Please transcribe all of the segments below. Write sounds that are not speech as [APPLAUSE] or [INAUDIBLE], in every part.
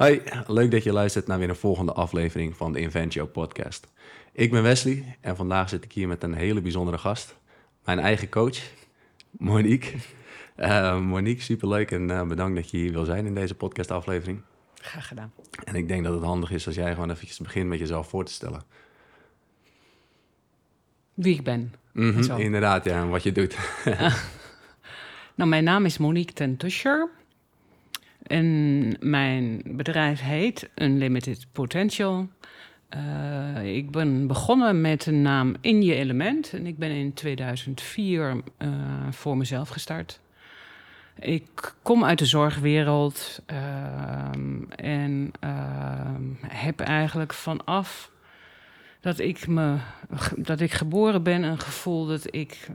Hoi, leuk dat je luistert naar weer een volgende aflevering van de Inventio podcast. Ik ben Wesley en vandaag zit ik hier met een hele bijzondere gast. Mijn eigen coach, Monique. Uh, Monique, superleuk en uh, bedankt dat je hier wil zijn in deze podcast aflevering. Graag gedaan. En ik denk dat het handig is als jij gewoon eventjes begint met jezelf voor te stellen. Wie ik ben. Mm -hmm, inderdaad, ja, en wat je doet. [LAUGHS] [LAUGHS] nou, mijn naam is Monique ten Tuscher. En mijn bedrijf heet Unlimited Potential. Uh, ik ben begonnen met de naam In Je Element. En ik ben in 2004 uh, voor mezelf gestart. Ik kom uit de zorgwereld uh, en heb eigenlijk vanaf dat ik, me, dat ik geboren ben een gevoel dat ik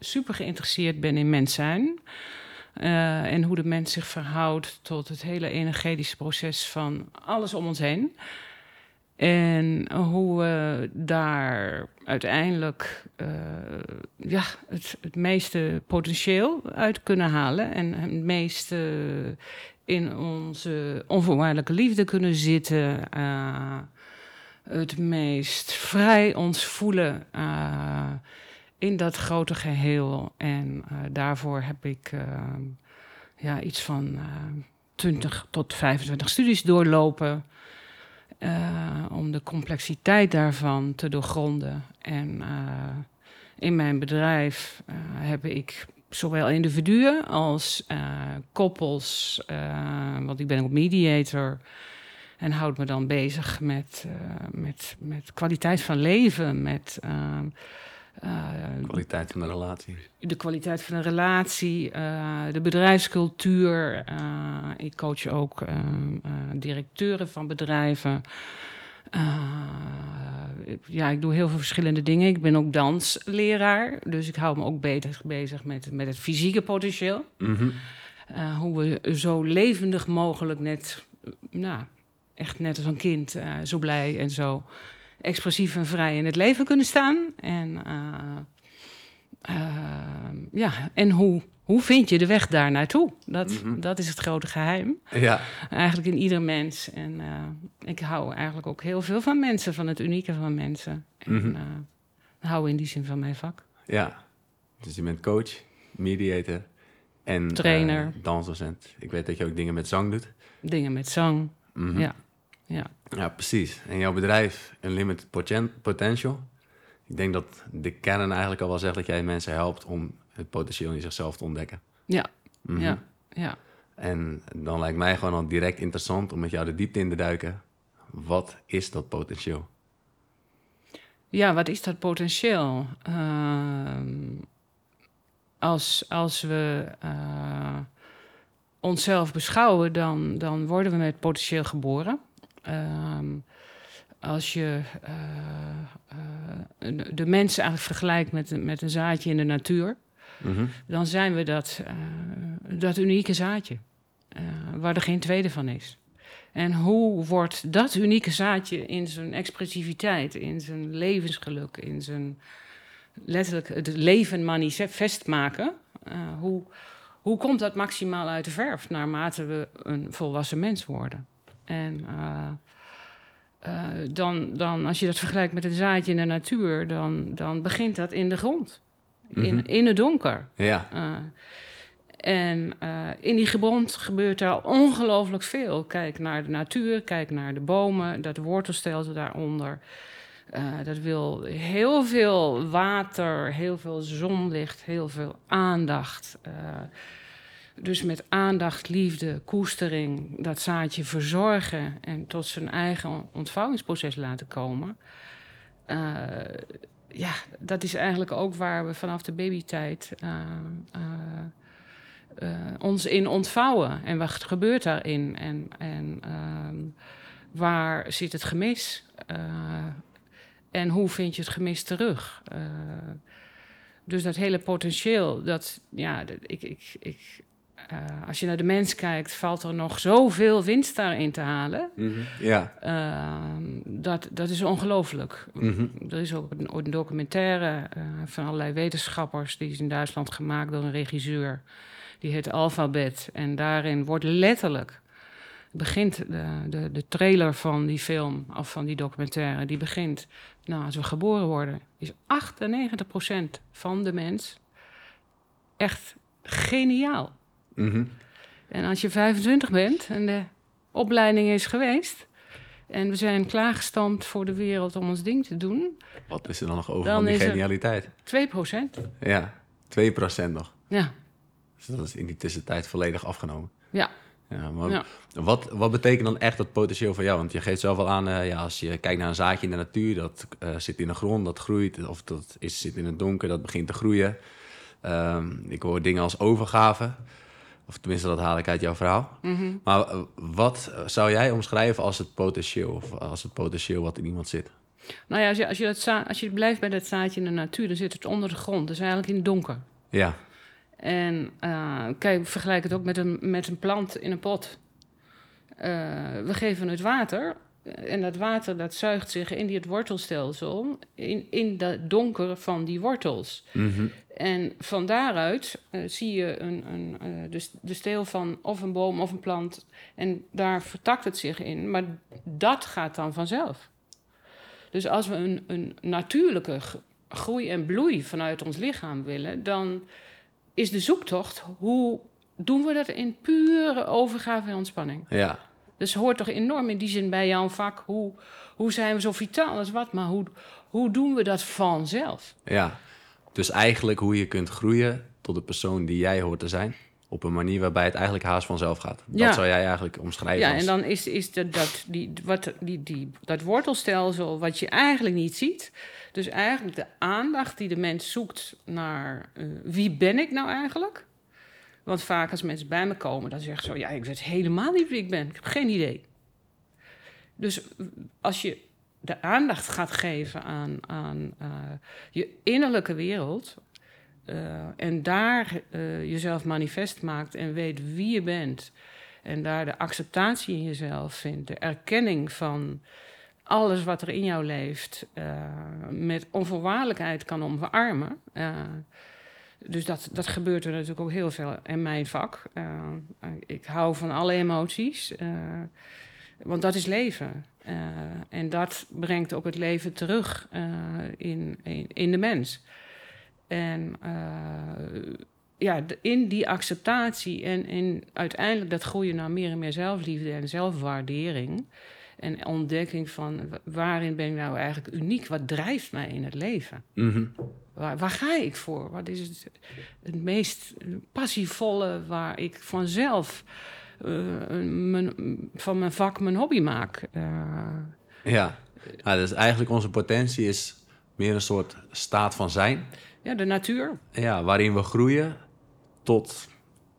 super geïnteresseerd ben in mens zijn. Uh, en hoe de mens zich verhoudt tot het hele energetische proces van alles om ons heen. En hoe we daar uiteindelijk uh, ja, het, meeste potentieel uit kunnen halen. En het meeste in onze onvoorwaardelijke liefde kunnen zitten. Uh, het meest vrij ons voelen in dat grote geheel. En uh, daarvoor heb ik uh, ja, iets van uh, 20 tot 25 studies doorlopen. om de complexiteit daarvan te doorgronden. En in mijn bedrijf heb ik zowel individuen als koppels, want ik ben ook mediator. En houd me dan bezig met, met, met kwaliteit van leven, met uh, kwaliteit van de relatie. De kwaliteit van de relatie, uh, de bedrijfscultuur. Uh, ik coach ook directeuren van bedrijven. ja, ik doe heel veel verschillende dingen. Ik ben ook dansleraar, dus ik hou me ook beter bezig met, met het fysieke potentieel. Mm -hmm. hoe we zo levendig mogelijk net, nou, echt net als een kind, zo blij en zo expressief en vrij in het leven kunnen staan. En, uh, uh, ja, en hoe, hoe vind je de weg daar naartoe? Dat, mm -hmm. dat is het grote geheim. Ja. Eigenlijk in ieder mens. En uh, ik hou eigenlijk ook heel veel van mensen, van het unieke van mensen. En mm -hmm. hou in die zin van mijn vak. Ja, dus je bent coach, mediator en trainer, dansdocent. Ik weet dat je ook dingen met zang doet. Dingen met zang, mm -hmm. ja. Ja. ja, precies. En jouw bedrijf, Unlimited Potential. Ik denk dat de kern eigenlijk al wel zegt dat jij mensen helpt om het potentieel in zichzelf te ontdekken. Ja, mm -hmm. ja, ja. En dan lijkt mij gewoon al direct interessant om met jou de diepte in te duiken. Wat is dat potentieel? Ja, wat is dat potentieel? Uh, als, als we uh, onszelf beschouwen, dan, dan worden we met potentieel geboren. Um, als je uh, uh, de mensen eigenlijk vergelijkt met, met een zaadje in de natuur, mm -hmm. dan zijn we dat, uh, dat unieke zaadje, waar er geen tweede van is. En hoe wordt dat unieke zaadje in zijn expressiviteit, in zijn levensgeluk, in zijn letterlijk het leven manifest maken, hoe, hoe komt dat maximaal uit de verf naarmate we een volwassen mens worden? En uh, uh, dan, dan, als je dat vergelijkt met een zaadje in de natuur, dan, dan begint dat in de grond. Mm -hmm. in, in het donker. Ja. Uh, en in die grond gebeurt er ongelooflijk veel. Kijk naar de natuur, kijk naar de bomen, dat wortelstelsel daaronder. dat wil heel veel water, heel veel zonlicht, heel veel aandacht. Dus met aandacht, liefde, koestering, dat zaadje verzorgen en tot zijn eigen ontvouwingsproces laten komen. Uh, ja, dat is eigenlijk ook waar we vanaf de babytijd uh, ons in ontvouwen. En wat gebeurt daarin? En, en ehm, waar zit het gemis? en hoe vind je het gemis terug? dus dat hele potentieel, dat, ja, ik, ik, ik, uh, als je naar de mens kijkt, valt er nog zoveel winst daarin te halen. Mm -hmm. Ja. Uh, dat, dat is ongelooflijk. Mm -hmm. Er is ook een, een documentaire uh, van allerlei wetenschappers, die is in Duitsland gemaakt door een regisseur. Die heet Alphabet. En daarin wordt letterlijk begint de, de, de trailer van die film of van die documentaire, die begint, nou, als we geboren worden, is 98% van de mens echt geniaal. Mhm. En als je 25 bent en de opleiding is geweest en we zijn klaargestampt voor de wereld om ons ding te doen, Wat is er dan nog over Dan van die genialiteit? 2%. Ja, 2% nog. Ja, Dus dat is in die tussentijd volledig afgenomen. ja, Ja, maar ja. Wat, wat betekent dan echt dat potentieel voor jou? Want je geeft zelf al aan, eh, ja, als je kijkt naar een zaadje in de natuur, dat eh, zit in de grond, dat groeit, of dat is, zit in het donker, dat begint te groeien. Ehm, ik hoor dingen als overgave, of tenminste dat haal ik uit jouw verhaal. Maar eh, wat zou jij omschrijven als het potentieel, of als het potentieel wat in iemand zit? Nou ja, als je, als, je dat als je blijft bij dat zaadje in de natuur, dan zit het onder de grond. Dus eigenlijk in het donker. Ja, En eh, kijk, vergelijk het ook met een, met een plant in een pot. Eh, we geven het water. En dat water dat zuigt zich in die het wortelstelsel, in, in dat donker van die wortels. Mhm. En van daaruit eh, zie je een, een, eh, de, de steel van of een boom of een plant. En daar vertakt het zich in. Maar dat gaat dan vanzelf. Dus als we een, een natuurlijke groei en bloei vanuit ons lichaam willen, dan is de zoektocht hoe doen we dat in pure overgave en ontspanning. ja, Dus hoort toch enorm in die zin bij jouw vak. Hoe, hoe zijn we zo vitaal als wat, maar hoe, hoe doen we dat vanzelf? ja. Dus eigenlijk hoe je kunt groeien tot de persoon die jij hoort te zijn, op een manier waarbij het eigenlijk haast vanzelf gaat. Dat Ja. zou jij eigenlijk omschrijven Ja, als- en dan is, is dat, dat, die, wat, die, die, dat wortelstelsel wat je eigenlijk niet ziet. Dus eigenlijk de aandacht die de mens zoekt naar eh, wie ben ik nou eigenlijk? Want vaak als mensen bij me komen, dan zeggen ze zo... ja, ik weet helemaal niet wie ik ben. Ik heb geen idee. Dus als je de aandacht gaat geven aan, aan eh, je innerlijke wereld... eh, en daar eh, jezelf manifest maakt en weet wie je bent... en daar de acceptatie in jezelf vindt, de erkenning van alles wat er in jou leeft... met onvoorwaardelijkheid kan omarmen... dus dat, dat gebeurt er natuurlijk ook heel veel in mijn vak. Eh, ik hou van alle emoties, eh, want dat is leven. Eh, en dat brengt ook het leven terug in, in, in de mens. En ja, in die acceptatie en in uiteindelijk dat groeien naar meer en meer zelfliefde en zelfwaardering. En ontdekking van wa- waarin ben ik nou eigenlijk uniek? Wat drijft mij in het leven? Mhm. Waar, waar ga ik voor? Wat is het, het meest passievolle waar ik vanzelf eh, mijn, van mijn vak mijn hobby maak? Eh, Ja, nou, dus eigenlijk onze potentie is meer een soort staat van zijn. ja, de natuur. Ja, waarin we groeien tot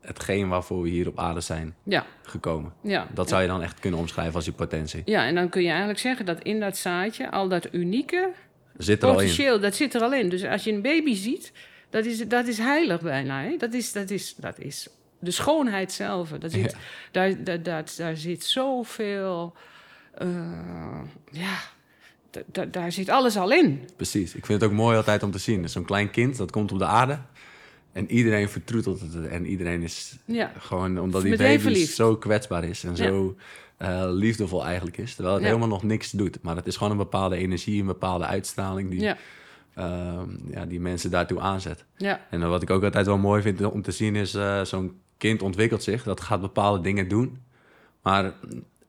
hetgeen waarvoor we hier op aarde zijn Ja, gekomen. ja. Dat zou je dan echt kunnen omschrijven als je potentie. Ja, en dan kun je eigenlijk zeggen dat in dat zaadje al dat unieke Zit er al in. dat zit er al in. Dus als je een baby ziet, dat is, dat is heilig bijna. Hè? Dat, is, dat, is, dat is de schoonheid zelf. Dat zit, Ja. daar, daar, daar, daar zit zoveel... eh, ja, da- da- daar zit alles al in. Precies. Ik vind het ook mooi altijd om te zien. Zo'n klein kind, dat komt op de aarde. En iedereen vertroetelt het. En iedereen is Ja, gewoon, omdat die baby zo kwetsbaar is. En Ja. zo eh, liefdevol eigenlijk is. Terwijl het Ja. helemaal nog niks doet. Maar het is gewoon een bepaalde energie, een bepaalde uitstraling... die, ja, ehm, ja, die mensen daartoe aanzet. ja, En wat ik ook altijd wel mooi vind om te zien is, eh, zo'n kind ontwikkelt zich, dat gaat bepaalde dingen doen. Maar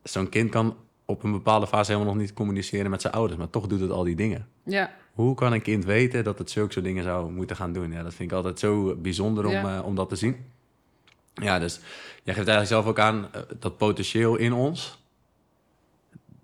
zo'n kind kan op een bepaalde fase helemaal nog niet communiceren met zijn ouders, maar toch doet het al die dingen. ja, Hoe kan een kind weten dat het zulke soort dingen zou moeten gaan doen? Ja, dat vind ik altijd zo bijzonder om, eh, om dat te zien. Ja, dus jij geeft eigenlijk zelf ook aan eh, dat potentieel in ons,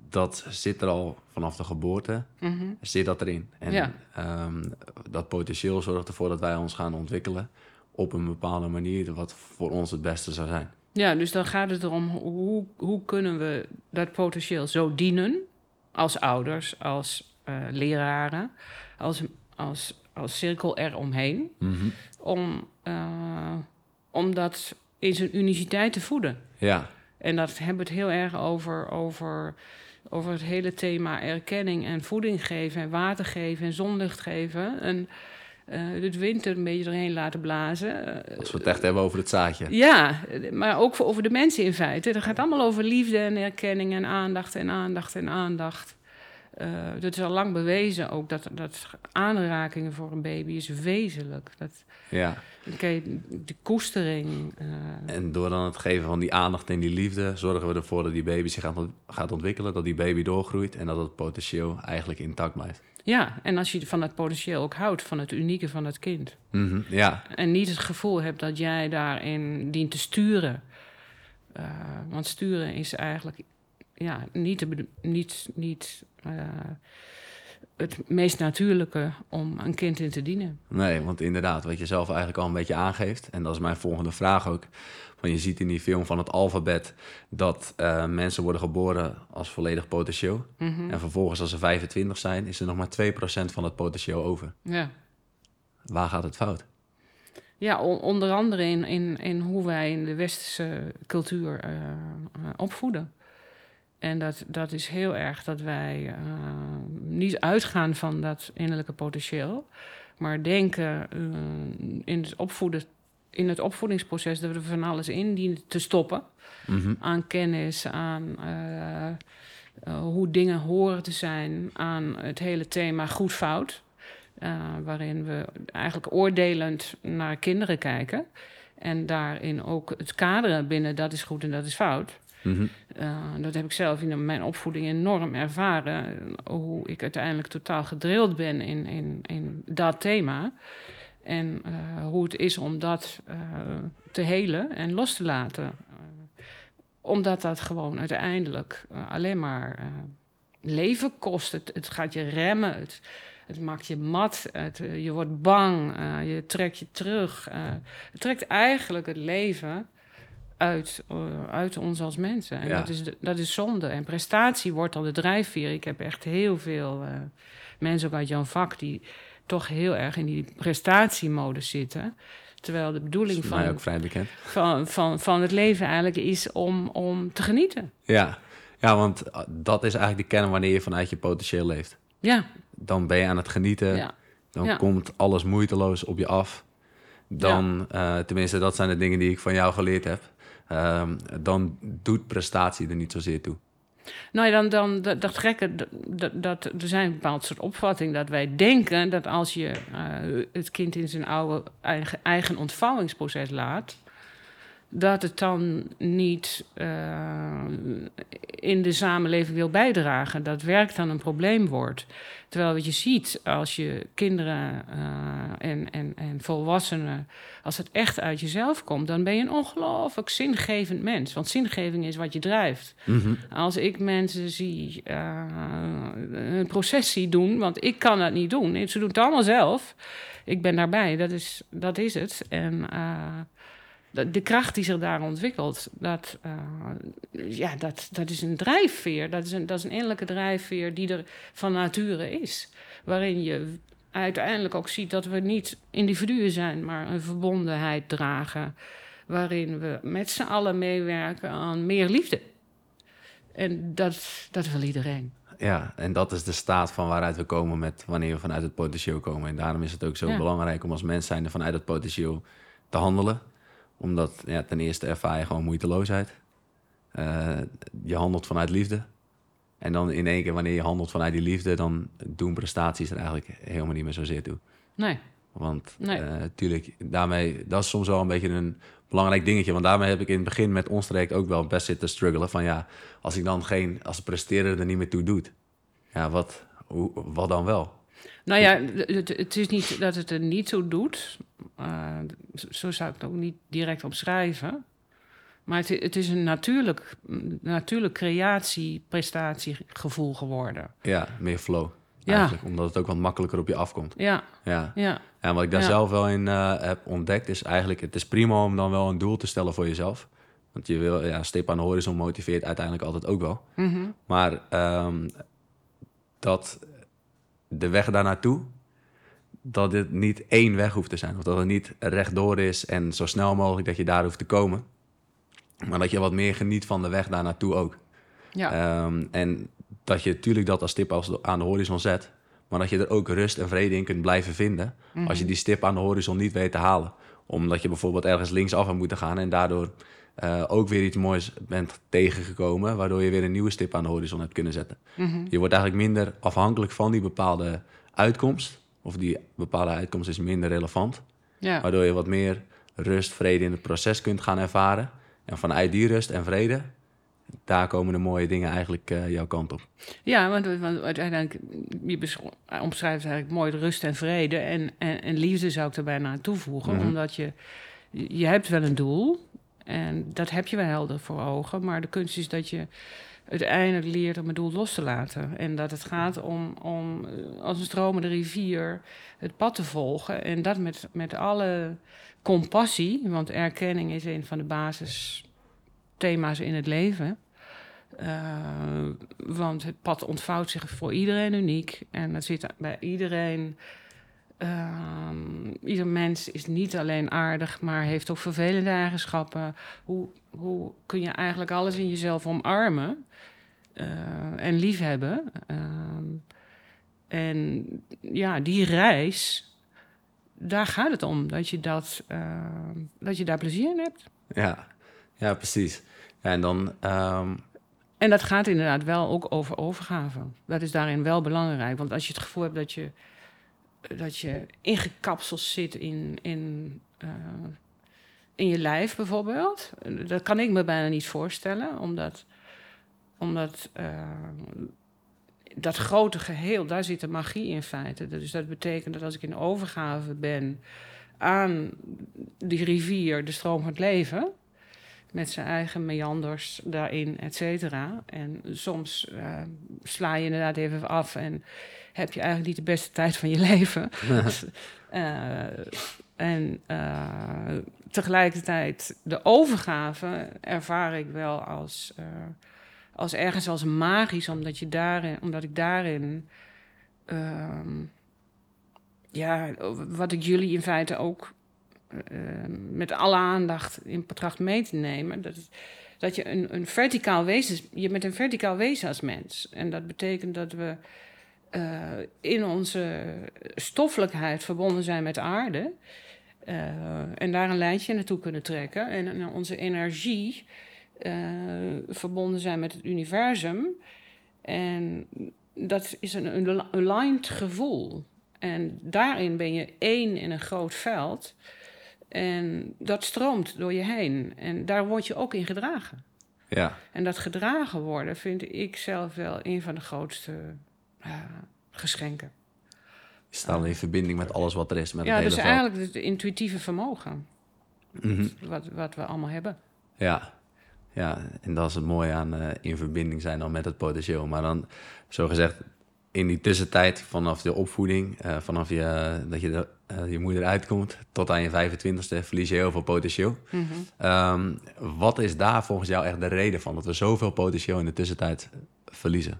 dat zit er al vanaf de geboorte, mhm, zit dat erin. En Ja. ehm, dat potentieel zorgt ervoor dat wij ons gaan ontwikkelen op een bepaalde manier, wat voor ons het beste zou zijn. ja. Dus dan gaat het erom, hoe, hoe kunnen we dat potentieel zo dienen... als ouders, als eh, leraren, als, als, als cirkel eromheen... om, eh, om dat in zijn uniciteit te voeden. Ja, En dat hebben we het heel erg over, over, over het hele thema erkenning en voeding geven en water geven en zonlicht geven. En eh, het winter een beetje doorheen laten blazen. Als we het echt hebben over het zaadje. ja, maar ook voor, over de mensen in feite. Het gaat allemaal over liefde en erkenning en aandacht en aandacht en aandacht. Uh, dat is al lang bewezen ook, dat, dat aanrakingen voor een baby is wezenlijk. Dat, Ja. Kijk, de koestering. eh, En door dan het geven van die aandacht en die liefde, zorgen we ervoor dat die baby zich gaat, ont- gaat ontwikkelen, dat die baby doorgroeit en dat het potentieel eigenlijk intact blijft. ja, en als je van het potentieel ook houdt, van het unieke van het kind. Mhm, Ja, En niet het gevoel hebt dat jij daarin dient te sturen. Eh, want sturen is eigenlijk ja, niet, de niet, niet eh, het meest natuurlijke om een kind in te dienen. nee, want inderdaad, wat je zelf eigenlijk al een beetje aangeeft, en dat is mijn volgende vraag ook. Want je ziet in die film van het alfabet dat eh, mensen worden geboren als volledig potentieel. Mhm. En vervolgens, als ze 25 zijn, is er nog maar 2% van het potentieel over. Ja. Waar gaat het fout? Ja, on- onder andere in, in, in hoe wij in de westerse cultuur eh, opvoeden. En dat, dat is heel erg dat wij eh, niet uitgaan van dat innerlijke potentieel, maar denken eh, in, het opvoeden, in het opvoedingsproces dat we van alles in dienen te stoppen. Mhm. Aan kennis, aan eh, hoe dingen horen te zijn, aan het hele thema goed-fout. waarin we eigenlijk oordelend naar kinderen kijken. En daarin ook het kaderen binnen dat is goed en dat is fout. Mhm. Uh, dat heb ik zelf in mijn opvoeding enorm ervaren. Hoe ik uiteindelijk totaal gedrild ben in, in, in dat thema. En uh, hoe het is om dat uh, te helen en los te laten. Omdat dat gewoon uiteindelijk alleen maar leven kost. Het, gaat je remmen. Het, maakt je mat. Je wordt bang. je trekt je terug. het trekt eigenlijk het leven uit, uh, uit ons als mensen. En Ja. dat, is dat is zonde. En prestatie wordt dan de drijfveer. Ik heb echt heel veel uh, mensen ook uit jouw vak die toch heel erg in die prestatiemodus zitten. Terwijl de bedoeling van, ook vrij bekend. van, van, van het leven eigenlijk is om, om te genieten. Ja. ja, want uh, dat is eigenlijk de kern wanneer je vanuit je potentieel leeft. Ja, Dan ben je aan het genieten. ja, Dan Ja. komt alles moeiteloos op je af. Dan, eh, tenminste, dat zijn de dingen die ik van jou geleerd heb. Ehm, dan doet prestatie er niet zozeer toe. Nou ja, dan, dan dat, dat gekke, dat, er zijn een bepaald soort opvatting dat wij denken dat als je uh, het kind in zijn oude eigen, eigen ontvouwingsproces laat, dat het dan niet uh, in de samenleving wil bijdragen. Dat werk dan een probleem wordt. Terwijl wat je ziet als je kinderen uh, en, en, en volwassenen, als het echt uit jezelf komt, dan ben je een ongelooflijk zingevend mens. Want zingeving is wat je drijft. Mm -hmm. Als ik mensen zie uh, een proces zie doen, want ik kan dat niet doen. Ze doen het allemaal zelf. Ik ben daarbij, dat is, dat is het. En de kracht die zich daar ontwikkelt, dat, uh, ja, dat, dat is een drijfveer. Dat is een, dat is een innerlijke drijfveer die er van nature is. Waarin je uiteindelijk ook ziet dat we niet individuen zijn, maar een verbondenheid dragen. Waarin we met z'n allen meewerken aan meer liefde. En dat, dat wil iedereen. Ja, en dat is de staat van waaruit we komen met wanneer we vanuit het potentieel komen. En daarom is het ook zo Ja. belangrijk om als mens zijnde vanuit het potentieel te handelen. Omdat ja, ten eerste ervaar je gewoon moeiteloosheid. Uh, je handelt vanuit liefde. En dan in één keer, wanneer je handelt vanuit die liefde, dan doen prestaties er eigenlijk helemaal niet meer zozeer toe. Nee, Want Nee. natuurlijk, daarmee, dat is soms wel een beetje een belangrijk dingetje. Want daarmee heb ik in het begin met ons traject ook wel best zitten struggelen. Van ja, als ik dan geen, als presteren er niet meer toe doet, ja, wat, hoe, wat dan wel? Nou ja, het, het is niet dat het er niet toe doet. Uh, zo zou ik het ook niet direct omschrijven. Maar het, het is een natuurlijk, natuurlijk creatie-prestatiegevoel geworden. Ja, meer flow. Ja. Eigenlijk, omdat het ook wat makkelijker op je afkomt. Ja, Ja. ja, En wat ik daar Ja. zelf wel in eh, heb ontdekt, is eigenlijk, het is prima om dan wel een doel te stellen voor jezelf. Want je wil, ja, stip aan de horizon motiveert uiteindelijk altijd ook wel. Mhm. Maar ehm, dat de weg daar naartoe, dat dit niet één weg hoeft te zijn. Of dat het niet rechtdoor is en zo snel mogelijk dat je daar hoeft te komen. Maar dat je wat meer geniet van de weg daar naartoe ook. ja. Ehm, en dat je natuurlijk dat als stip als aan de horizon zet. maar dat je er ook rust en vrede in kunt blijven vinden als je die stip aan de horizon niet weet te halen. Omdat je bijvoorbeeld ergens linksaf had moeten gaan en daardoor eh, ook weer iets moois bent tegengekomen, waardoor je weer een nieuwe stip aan de horizon hebt kunnen zetten. Je wordt eigenlijk minder afhankelijk van die bepaalde uitkomst, of die bepaalde uitkomst is minder relevant, Ja. waardoor je wat meer rust, vrede in het proces kunt gaan ervaren. En vanuit die rust en vrede, daar komen de mooie dingen eigenlijk eh, jouw kant op. Ja, want, want uiteindelijk, je besch- omschrijft eigenlijk mooi de rust en vrede. En, en, en liefde zou ik er bijna aan toevoegen. Mhm. Omdat je, je hebt wel een doel. En dat heb je wel helder voor ogen. Maar de kunst is dat je uiteindelijk leert om het doel los te laten. En dat het gaat om, om eh, als een stromende rivier, het pad te volgen. En dat met, met alle compassie. Want erkenning is een van de basisthema's in het leven. Eh, want het pad ontvouwt zich voor iedereen uniek. En dat zit bij iedereen. Ehm, ieder mens is niet alleen aardig, maar heeft ook vervelende eigenschappen. Hoe, hoe kun je eigenlijk alles in jezelf omarmen eh, en liefhebben? Ehm, en ja, die reis, daar gaat het om. Dat je, dat, ehm, dat je daar plezier in hebt. Ja, ja precies. Ja, en dan, En dat gaat inderdaad wel ook over overgave. Dat is daarin wel belangrijk. Want als je het gevoel hebt dat je, dat je ingekapseld zit in, in, eh, in je lijf bijvoorbeeld. Dat kan ik me bijna niet voorstellen. Omdat, omdat eh, dat grote geheel, daar zit de magie in feite. Dus dat betekent dat als ik in overgave ben aan die rivier, de stroom van het leven met zijn eigen meanders daarin, et cetera. En soms eh, sla je inderdaad even af en heb je eigenlijk niet de beste tijd van je [LAUGHS] leven. [LAUGHS] Eh, en eh, tegelijkertijd de overgave ervaar ik wel als, eh, als ergens als magisch, omdat, je daarin, omdat ik daarin... ehm, ja, wat ik jullie in feite ook eh, met alle aandacht in betracht mee te nemen. Dat, is- dat je een, een verticaal wezen, je bent een verticaal wezen als mens. En dat betekent dat we eh, in onze stoffelijkheid verbonden zijn met de aarde. eh, en daar een lijntje naartoe kunnen trekken. En onze energie eh, verbonden zijn met het universum. En dat is een, een aligned gevoel. En daarin ben je één in een groot veld. En dat stroomt door je heen. En daar word je ook in gedragen. ja, En dat gedragen worden vind ik zelf wel een van de grootste geschenken. je staat in verbinding met alles wat er is. Met ja, het dus hele veld. eigenlijk het intuïtieve vermogen. Mhm. Wat, wat we allemaal hebben. Ja. ja, en dat is het mooie aan eh, in verbinding zijn dan met het potentieel. Maar dan, zo gezegd, in die tussentijd vanaf de opvoeding, eh, vanaf je, dat je de, eh, je moeder uitkomt tot aan je 25ste, verlies je heel veel potentieel. Ehm, wat is daar volgens jou echt de reden van dat we zoveel potentieel in de tussentijd verliezen?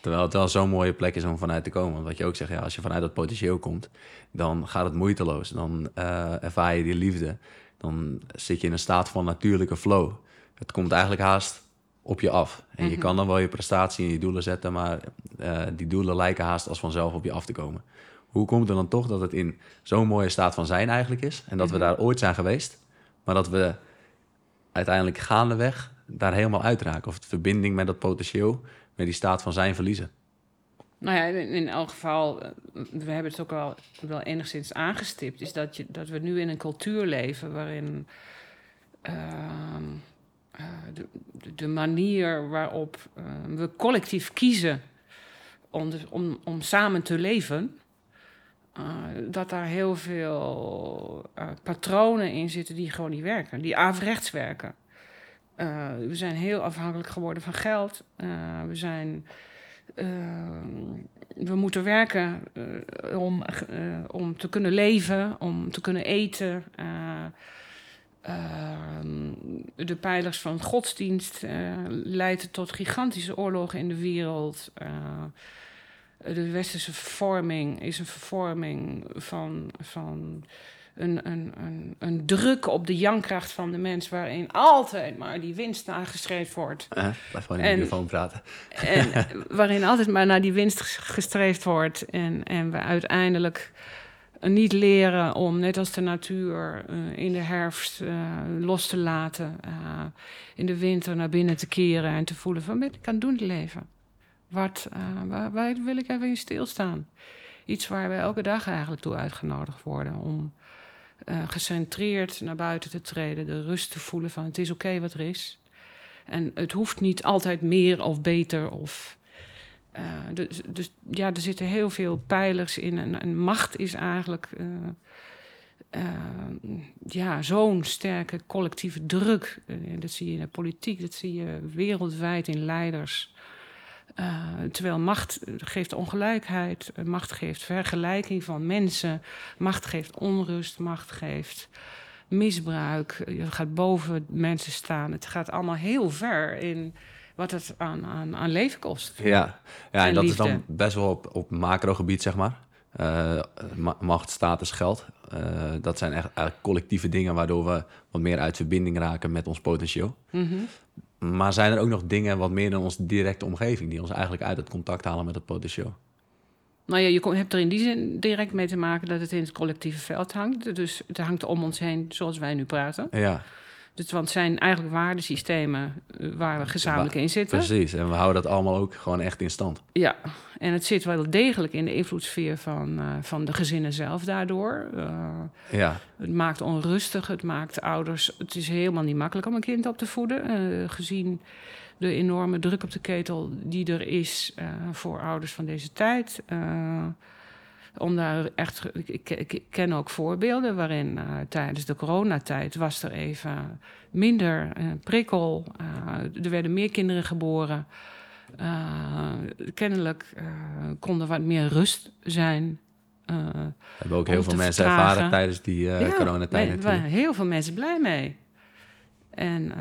Terwijl het wel zo'n mooie plek is om vanuit te komen. Want wat je ook zegt, ja, als je vanuit dat potentieel komt, dan gaat het moeiteloos. Dan eh, ervaar je die liefde. Dan zit je in een staat van natuurlijke flow. Het komt eigenlijk haast op je af. En je kan dan wel je prestatie en je doelen zetten, maar eh, die doelen lijken haast als vanzelf op je af te komen. Hoe komt het dan toch dat het in zo'n mooie staat van zijn eigenlijk is? En dat we daar ooit zijn geweest, maar dat we uiteindelijk gaandeweg daar helemaal uitraken. Of de verbinding met dat potentieel, met die staat van zijn verliezen. Nou ja, in, elk geval, eh, we hebben het ook al wel enigszins aangestipt, is dat, je, dat we nu in een cultuur leven waarin ehm, eh, de, de- manier waarop eh, we collectief kiezen om, om, om samen te leven, eh, dat daar heel veel patronen in zitten die gewoon niet werken, die averechts werken. Eh, we zijn heel afhankelijk geworden van geld. Eh, we zijn eh, we moeten werken om, om te kunnen leven, om te kunnen eten. Eh, ehm, de pijlers van godsdienst leiden tot gigantische oorlogen in de wereld. De westerse vervorming is een vervorming van, van een, een, een, een druk op de jankracht van de mens, waarin altijd maar die winst nagestreefd wordt. Eh, blijf gewoon in de microfoon praten. En [LAUGHS] waarin altijd maar naar die winst ges- gestreefd wordt. En, en we uiteindelijk niet leren om, net als de natuur, eh, in de herfst eh, los te laten. in de winter naar binnen te keren en te voelen van, ben ik aan het doen leven? Wat, waar, waar wil ik even in stilstaan? Iets waar we elke dag eigenlijk toe uitgenodigd worden. Om eh, gecentreerd naar buiten te treden. De rust te voelen van het is oké wat er is. En het hoeft niet altijd meer of beter. Of, eh, dus, dus ja, er zitten heel veel pijlers in. En, en macht is eigenlijk eh, ja, zo'n sterke collectieve druk. Dat zie je in de politiek, dat zie je wereldwijd in leiders. Eh, terwijl macht geeft ongelijkheid, eh, macht geeft vergelijking van mensen, macht geeft onrust, macht geeft misbruik. Je gaat boven mensen staan. Het gaat allemaal heel ver in wat het aan, aan, aan leven kost. Ja, ja en, En dat liefde. is dan best wel op, op macrogebied, zeg maar. Eh, ma- macht, status, geld. Eh, dat zijn echt eigenlijk collectieve dingen waardoor we wat meer uit verbinding raken met ons potentieel. Mhm. Maar zijn er ook nog dingen wat meer dan onze directe omgeving die ons eigenlijk uit het contact halen met het potentieel? Nou ja, je hebt er in die zin direct mee te maken dat het in het collectieve veld hangt. Dus het hangt om ons heen zoals wij nu praten. Ja, Dus, want het zijn eigenlijk waardesystemen eh, waar we gezamenlijk in zitten. precies. En we houden dat allemaal ook gewoon echt in stand. Ja, en het zit wel degelijk in de invloedssfeer van, eh, van de gezinnen zelf daardoor. Eh, Ja, het maakt onrustig, het maakt ouders... Het is helemaal niet makkelijk om een kind op te voeden. gezien de enorme druk op de ketel die er is voor ouders van deze tijd. Om daar echt... Ik, ik, ken ook voorbeelden waarin eh, tijdens de coronatijd... was er even minder eh, prikkel. eh, er werden meer kinderen geboren... Kennelijk kon er wat meer rust zijn. We hebben ook heel veel mensen vertragen. ervaren tijdens die ja, coronatijd natuurlijk. waren heel veel mensen blij mee. En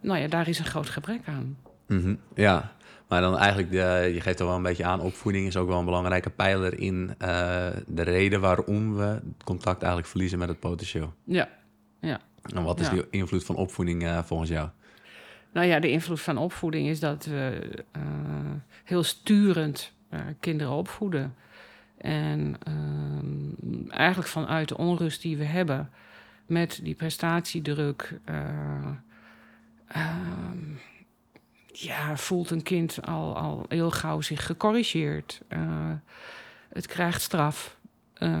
nou ja, daar is een groot gebrek aan. Mhm, Ja, maar dan eigenlijk, de, je geeft er wel een beetje aan, opvoeding is ook wel een belangrijke pijler in eh, de reden waarom we contact eigenlijk verliezen met het potentieel. Ja, ja. En wat is Ja. die invloed van opvoeding eh, volgens jou? Nou ja, de invloed van opvoeding is dat we eh, heel sturend eh, kinderen opvoeden. En ehm, eigenlijk vanuit de onrust die we hebben met die prestatiedruk. eh, ehm, ja, voelt een kind al, al heel gauw zich gecorrigeerd. Eh, het krijgt straf. Eh,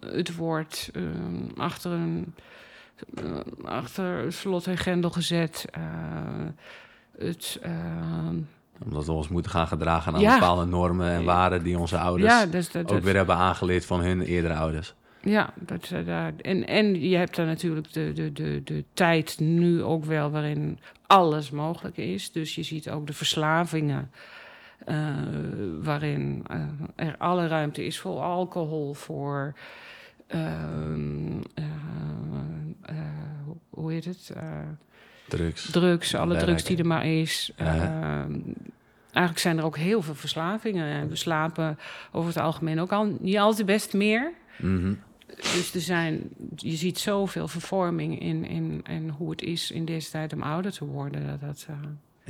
het wordt eh, achter een achter slot en grendel gezet. Het, Omdat we ons moeten gaan gedragen aan Ja. bepaalde normen en waarden die onze ouders ja, dus dat, ook weer hebben aangeleerd van hun eerdere ouders. Ja dat, eh, daar, en, en je hebt daar natuurlijk de, de, de, de tijd nu ook wel waarin alles mogelijk is. Dus je ziet ook de verslavingen. eh, waarin eh, er alle ruimte is voor alcohol, voor ehm, eh, eh, hoe heet het? Drugs. drugs, alle drugs die er maar is. Ja. Ehm, eigenlijk zijn er ook heel veel verslavingen. En we slapen over het algemeen ook al niet altijd best meer. Mhm. Dus er zijn, je ziet zoveel vervorming in, in, in hoe het is in deze tijd om ouder te worden. Dat, dat, eh,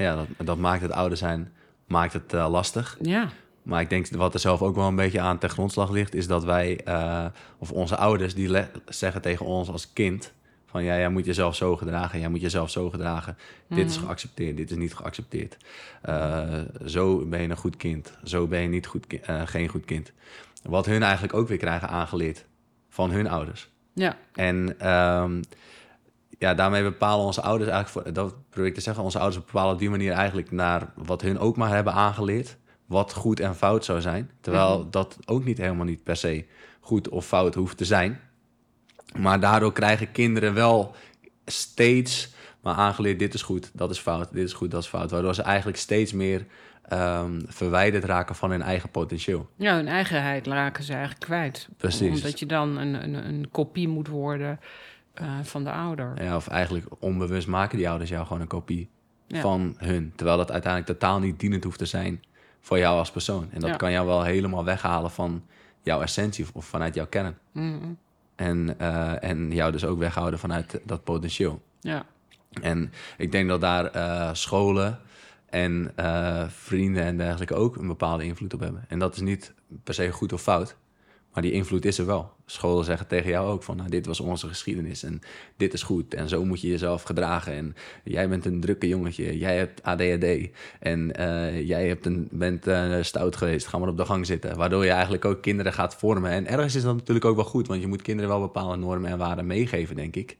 Ja, dat, dat maakt het ouder zijn maakt het eh, lastig. ja, Maar ik denk wat er zelf ook wel een beetje aan ten grondslag ligt, is dat wij, eh, of onze ouders, die zeggen tegen ons als kind: van ja, jij moet jezelf zo gedragen, jij moet jezelf zo gedragen. Dit is geaccepteerd, dit is niet geaccepteerd. Zo ben je een goed kind, zo ben je niet goed geen goed kind. Wat hun eigenlijk ook weer krijgen aangeleerd van hun ouders. ja, En ehm, ja, daarmee bepalen onze ouders eigenlijk, voor, dat probeer ik te zeggen, onze ouders bepalen op die manier eigenlijk naar wat hun ook maar hebben aangeleerd, wat goed en fout zou zijn. Terwijl dat ook niet helemaal niet per se goed of fout hoeft te zijn. Maar daardoor krijgen kinderen wel steeds maar aangeleerd, dit is goed, dat is fout, dit is goed, dat is fout. Waardoor ze eigenlijk steeds meer ehm, verwijderd raken van hun eigen potentieel. ja, hun eigenheid raken ze eigenlijk kwijt. Precies. Omdat je dan een, een, een kopie moet worden eh, van de ouder. Ja, of eigenlijk onbewust maken die ouders jou gewoon een kopie Ja. van hun. Terwijl dat uiteindelijk totaal niet dienend hoeft te zijn voor jou als persoon. En dat Ja. kan jou wel helemaal weghalen van jouw essentie of vanuit jouw kern. Mhm. En, eh, en jou dus ook weghouden vanuit dat potentieel. Ja. En ik denk dat daar eh, scholen en eh, vrienden en dergelijke ook een bepaalde invloed op hebben. En dat is niet per se goed of fout, maar die invloed is er wel. Scholen zeggen tegen jou ook van, nou, dit was onze geschiedenis en dit is goed en zo moet je jezelf gedragen. En jij bent een drukke jongetje, jij hebt ADHD en eh, jij hebt een, bent eh, stout geweest, ga maar op de gang zitten. Waardoor je eigenlijk ook kinderen gaat vormen. En ergens is dat natuurlijk ook wel goed, want je moet kinderen wel bepaalde normen en waarden meegeven, denk ik.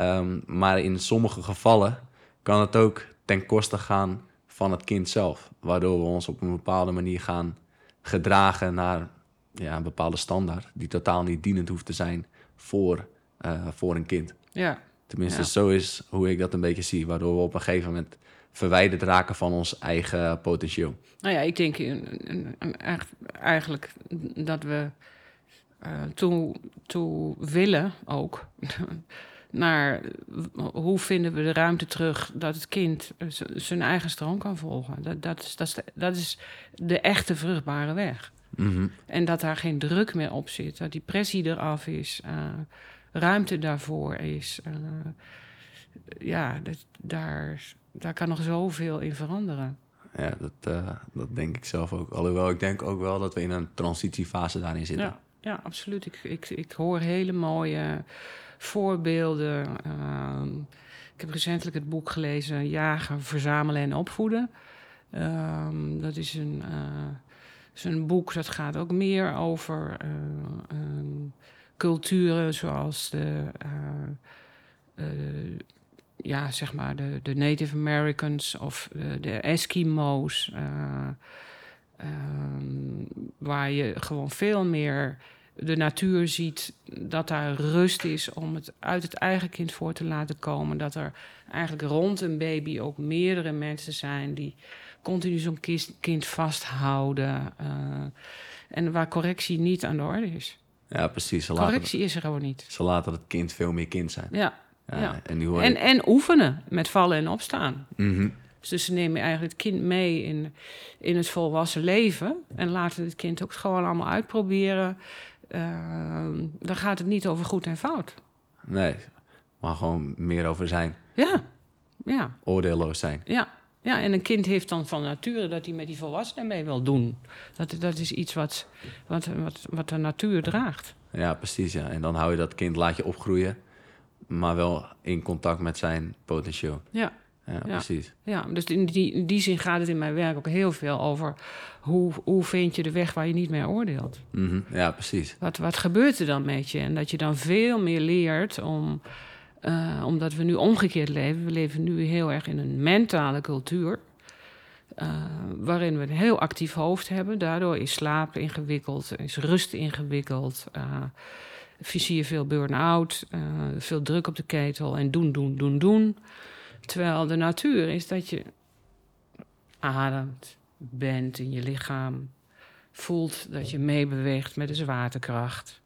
Um, maar in sommige gevallen kan het ook ten koste gaan van het kind zelf. Waardoor we ons op een bepaalde manier gaan gedragen naar ja, een bepaalde standaard. Die totaal niet dienend hoeft te zijn voor, uh, voor een kind. Ja. Tenminste, Ja. zo is hoe ik dat een beetje zie. Waardoor we op een gegeven moment verwijderd raken van ons eigen potentieel. Nou ja, ik denk eigenlijk dat we eh, toe, toe willen ook naar hoe vinden we de ruimte terug dat het kind zijn eigen stroom kan volgen. Dat, dat, is, dat, is de, dat is de echte vruchtbare weg. Mhm. En dat daar geen druk meer op zit, dat die pressie eraf is, eh, ruimte daarvoor is. eh, ja, dat, daar, daar kan nog zoveel in veranderen. Ja, dat, eh, dat denk ik zelf ook. Alhoewel, ik denk ook wel dat we in een transitiefase daarin zitten. Ja, ja absoluut. Ik, ik, ik hoor hele mooie voorbeelden. Ehm, ik heb recentelijk het boek gelezen Jagen, Verzamelen en Opvoeden. Ehm, dat is een, eh, is een boek dat gaat ook meer over eh, ehm, culturen zoals de, eh, ja, zeg maar de, de Native Americans of de Eskimo's. waar je gewoon veel meer de natuur ziet, dat daar rust is om het uit het eigen kind voor te laten komen. Dat er eigenlijk rond een baby ook meerdere mensen zijn die continu zo'n kind vasthouden. eh, en waar correctie niet aan de orde is. Ja, precies. Ze Correctie is er gewoon niet. ze laten het kind veel meer kind zijn. Ja. Ja, ja. En, die hoor En, ik- en oefenen met vallen en opstaan. Mhm. Dus ze nemen eigenlijk het kind mee in, in het volwassen leven. En laten het kind ook gewoon allemaal uitproberen. Ehm, dan gaat het niet over goed en fout. Nee, maar gewoon meer over zijn. Ja, ja, Oordeelloos zijn. ja. Ja, en een kind heeft dan van nature dat hij met die volwassenen mee wil doen. Dat, dat is iets wat, wat, wat, wat de natuur draagt. Ja, precies. Ja. En dan hou je dat kind, laat je opgroeien, maar wel in contact met zijn potentieel. Ja, Ja, precies. ja. dus in die, in die zin gaat het in mijn werk ook heel veel over... hoe, hoe vind je de weg waar je niet meer oordeelt. Mhm. Ja, precies. Wat, wat gebeurt er dan met je? En dat je dan veel meer leert om, eh, omdat we nu omgekeerd leven. We leven nu heel erg in een mentale cultuur. eh, waarin we een heel actief hoofd hebben. Daardoor is slaap ingewikkeld, is rust ingewikkeld. eh zie je veel burn-out, eh, veel druk op de ketel en doen, doen, doen, doen. Terwijl de natuur is dat je ademt, bent in je lichaam, voelt dat je meebeweegt met de zwaartekracht.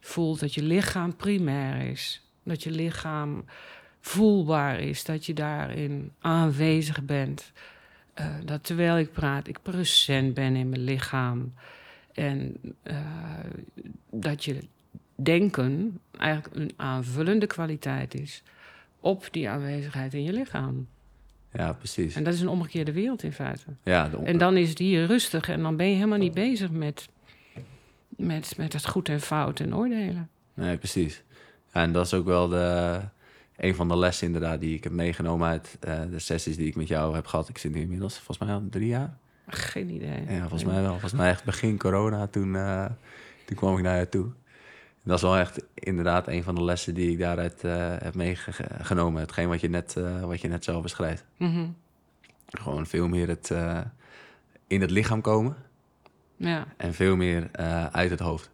Voelt dat je lichaam primair is. Dat je lichaam voelbaar is. Dat je daarin aanwezig bent. Eh, dat terwijl ik praat, ik present ben in mijn lichaam. En eh, dat je denken eigenlijk een aanvullende kwaliteit is op die aanwezigheid in je lichaam. Ja, precies. En dat is een omgekeerde wereld in feite. Ja, de, En dan is het hier rustig en dan ben je helemaal niet bezig met, met, met het goed en fout en oordelen. Nee, precies. Ja, en dat is ook wel de, een van de lessen inderdaad die ik heb meegenomen uit eh, de sessies die ik met jou heb gehad. Ik zit nu inmiddels volgens mij al drie jaar. Geen idee. Ja, volgens mij wel. Volgens mij echt begin corona, toen, eh, toen kwam ik naar je toe. Dat is wel echt inderdaad een van de lessen die ik daaruit eh, heb meegenomen. Hetgeen wat je net, eh, wat je net zelf beschrijft. Mhm. Gewoon veel meer het, eh, in het lichaam komen Ja. en veel meer uit het hoofd.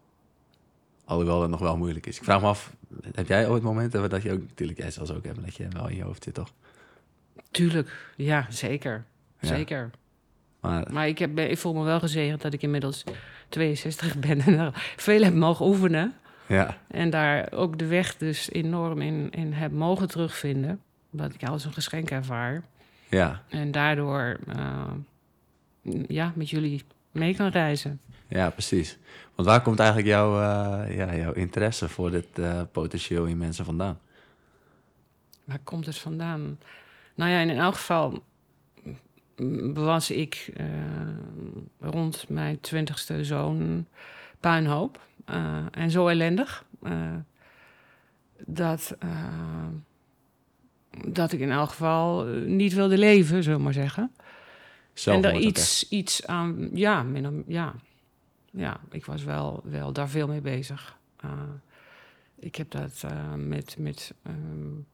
Alhoewel dat nog wel moeilijk is. Ik vraag me af, heb jij ooit momenten dat je ook... Natuurlijk, jij zal ze ook hebben dat je wel in je hoofd zit, toch? Tuurlijk, ja, zeker. Ja. Zeker. Maar Maar ik, heb, ik voel me wel gezegend dat ik inmiddels 62 ben en veel heb mogen oefenen. Ja, En daar ook de weg dus enorm in, in heb mogen terugvinden. Wat ik als een geschenk ervaar. ja, En daardoor, eh, ja, met jullie mee kan reizen. Ja, precies. Want waar komt eigenlijk jouw, eh, ja, jouw interesse voor dit eh, potentieel in mensen vandaan? Waar komt het vandaan? Nou ja, in elk geval was ik rond mijn twintigste zo'n puinhoop. Uh, en zo ellendig. Uh, dat, dat ik in elk geval niet wilde leven, zullen we maar zeggen. en er iets, iets aan, ja, minder, ja, ja, ik was wel, wel daar veel mee bezig. ik heb dat met, met um,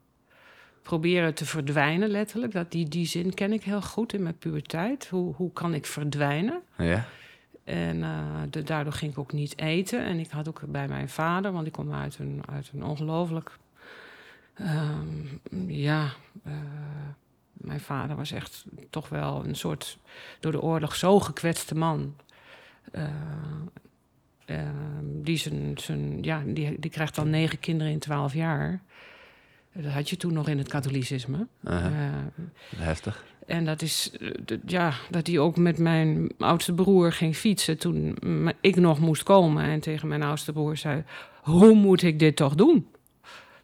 proberen te verdwijnen, letterlijk. Dat die, die zin ken ik heel goed in mijn puberteit. Hoe, hoe kan ik verdwijnen? Ja. En uh, de, daardoor ging ik ook niet eten. En ik had ook bij mijn vader, want ik kom uit een, uit een ongelooflijk. Um, ja, uh, mijn vader was echt toch wel een soort door de oorlog zo gekwetste man. Uh, die, zijn, zijn, ja, die, die krijgt dan negen kinderen in twaalf jaar. Dat had je toen nog in het katholicisme. Uh, Heftig. En dat is, ja, dat hij ook met mijn oudste broer ging fietsen toen ik nog moest komen. En tegen mijn oudste broer zei: Hoe moet ik dit toch doen?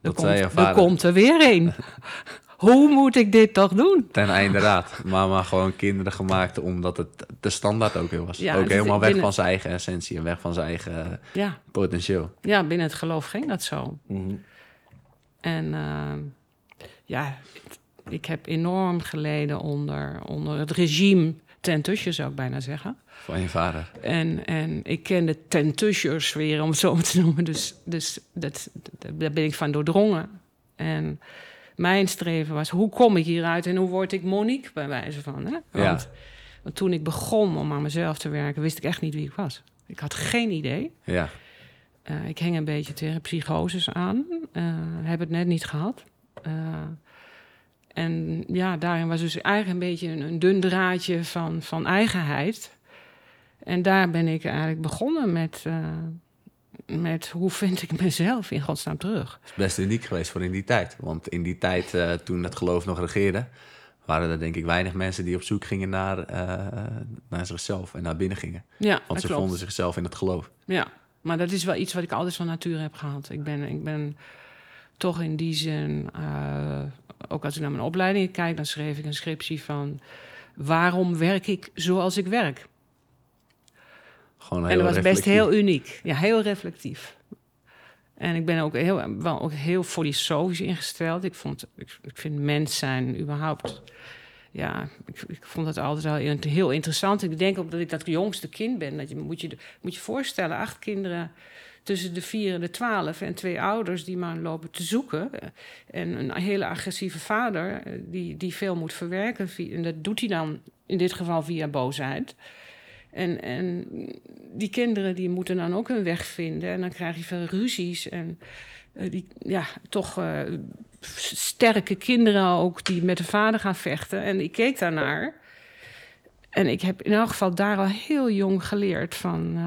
Er, komt, er komt er weer een. [LAUGHS] Hoe moet ik dit toch doen? Ten einde raad. Mama gewoon kinderen gemaakt omdat het de standaard ook was. Ja, ook helemaal weg van zijn eigen essentie en weg van zijn eigen ja. potentieel. Ja, binnen het geloof ging dat zo. Mm -hmm. En uh, ja, ik heb enorm geleden onder, onder het regime ten tusje, zou ik bijna zeggen. Van je vader. En, en ik ken de ten tussers weer, om het zo te noemen. Dus, dus dat, daar ben ik van doordrongen. En mijn streven was, hoe kom ik hieruit en hoe word ik Monique, bij wijze van. Hè? Want, ja. want toen ik begon om aan mezelf te werken, wist ik echt niet wie ik was. Ik had geen idee. Ja. Uh, ik hing een beetje tegen psychoses aan. Uh, heb het net niet gehad. Uh, en ja, daarin was dus eigenlijk een beetje een, een, dun draadje van, van eigenheid. En daar ben ik eigenlijk begonnen met, met hoe vind ik mezelf in godsnaam terug. Het is best uniek geweest voor in die tijd. Want in die tijd, toen het geloof nog regeerde, waren er denk ik weinig mensen die op zoek gingen naar, naar zichzelf en naar binnen gingen. Ja, Want ze klopt. vonden zichzelf in het geloof. Ja, maar dat is wel iets wat ik altijd van nature heb gehad. Ik ben, ik ben toch in die zin, ook als ik naar mijn opleiding kijk, dan schreef ik een scriptie van waarom werk ik zoals ik werk. Gewoon heel en dat was best heel uniek. Ja, heel reflectief. En ik ben ook heel, wel ook heel filosofisch ingesteld. Ik, vond, ik, ik vind mens zijn überhaupt ja, ik, ik, vond dat altijd wel heel interessant. Ik denk ook dat ik dat jongste kind ben. Dat je, moet, je, moet je voorstellen, acht kinderen tussen de vier en de twaalf... en twee ouders die maar lopen te zoeken. En een hele agressieve vader die, die veel moet verwerken. En dat doet hij dan in dit geval via boosheid. En, en die kinderen die moeten dan ook hun weg vinden. En dan krijg je veel ruzies en... Uh, die, ja, toch uh, sterke kinderen ook die met de vader gaan vechten. En ik keek daarnaar. En ik heb in elk geval daar al heel jong geleerd van.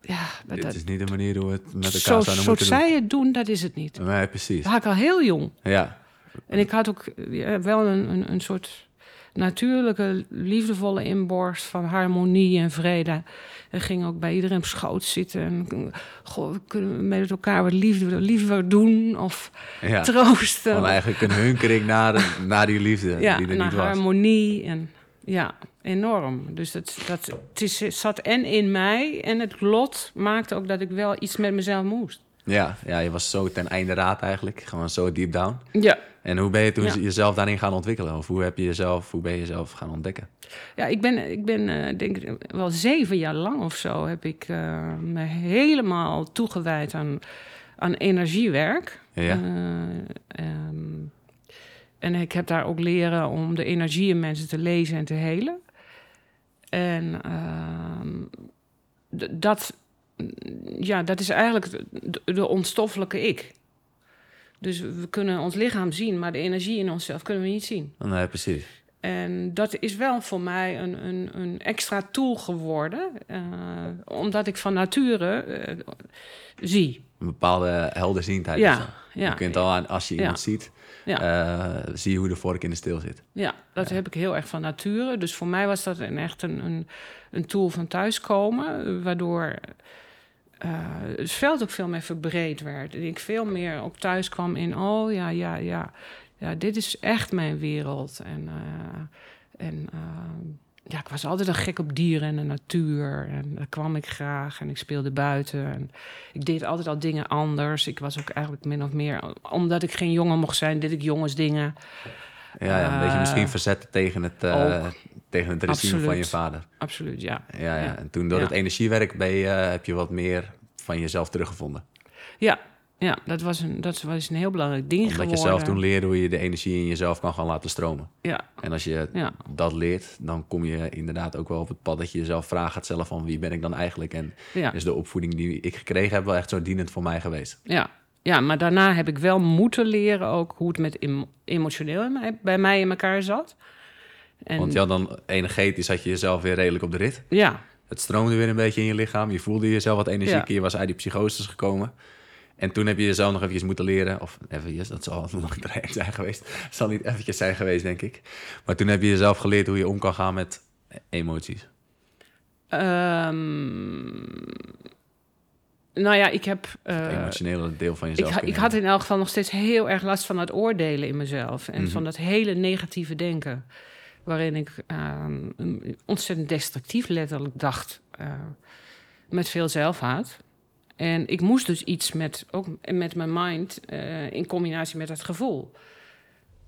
Ja, dat, is niet de manier hoe we het met elkaar zo, moeten doen. zij het doen, dat is het niet. Nee, precies. Dat had ik al heel jong. Ja. En ik had ook ja, wel een, een, een soort natuurlijke, liefdevolle inborst van harmonie en vrede. En ging ook bij iedereen op schoot zitten. En goh, we kunnen met elkaar wat liefde, liefde doen of ja. troosten. Van eigenlijk een hunkering naar, naar die liefde ja, die er naar niet was. harmonie. En, ja, enorm. Dus dat, dat, het, is, het zat en in mij en het lot maakte ook dat ik wel iets met mezelf moest. Ja, ja, je was zo ten einde raad eigenlijk. Gewoon zo deep down. Ja. En hoe ben je toen Ja. jezelf daarin gaan ontwikkelen? Of hoe, heb je jezelf, hoe ben je jezelf gaan ontdekken? Ja, ik ben, ik ben eh, denk ik wel zeven jaar lang of zo heb ik eh, me helemaal toegewijd aan, aan energiewerk. Ja. Eh, ehm, en ik heb daar ook leren om de energie in mensen te lezen en te helen. En ehm, dat, ja, dat is eigenlijk de, de onstoffelijke ik. Dus we kunnen ons lichaam zien, maar de energie in onszelf kunnen we niet zien. Nee, precies. En dat is wel voor mij een, een, een extra tool geworden, uh, omdat ik van nature uh, zie. Een bepaalde helderziendheid. Ja, ja. Je kunt al aan, als je iemand ziet, Ja. uh, zie je hoe de vork in de steel zit. Ja, dat heb ik heel erg van nature. Dus voor mij was dat een, echt een, een, een tool van thuiskomen, waardoor uh, het veld ook veel meer verbreed werd. En ik veel meer op thuis kwam in, oh ja, ja, ja, ja, dit is echt mijn wereld. En, uh, en ja, ik was altijd een gek op dieren en de natuur. En daar kwam ik graag en ik speelde buiten. En ik deed altijd al dingen anders. Ik was ook eigenlijk min of meer, omdat ik geen jongen mocht zijn, deed ik jongensdingen. Ja, ja, een beetje misschien verzetten tegen het, uh, tegen het regime Absoluut. van je vader. Absoluut, ja. Ja, ja. en toen door Ja. het energiewerk ben je, uh, heb je wat meer van jezelf teruggevonden. Ja, ja dat, was een, dat was een heel belangrijk ding Omdat geworden. je zelf toen leerde hoe je de energie in jezelf kan gaan laten stromen. Ja, En als je Ja. dat leert, dan kom je inderdaad ook wel op het pad dat je jezelf vraagt gaat stellen van wie ben ik dan eigenlijk? En ja, is de opvoeding die ik gekregen heb wel echt zo dienend voor mij geweest? ja. Ja, maar daarna heb ik wel moeten leren ook hoe het met em- emotioneel bij mij in elkaar zat. En, Want je had dan energetisch had je jezelf weer redelijk op de rit. ja, Het stroomde weer een beetje in je lichaam. Je voelde jezelf wat energiek. Ja. Je was uit die psychoses gekomen. En toen heb je jezelf nog eventjes moeten leren. Of eventjes, dat zal een lang traject zijn geweest. Het zal niet eventjes zijn geweest, denk ik. Maar toen heb je jezelf geleerd hoe je om kan gaan met emoties. Ehm, nou ja, ik heb. Het emotionele deel van ik, jezelf. ik kunnen had in elk geval nog steeds heel erg last van het oordelen in mezelf. En Mhm. van dat hele negatieve denken. Waarin ik ehm, ontzettend destructief letterlijk dacht. eh, met veel zelfhaat. En ik moest dus iets met, ook met mijn mind eh, in combinatie met het gevoel.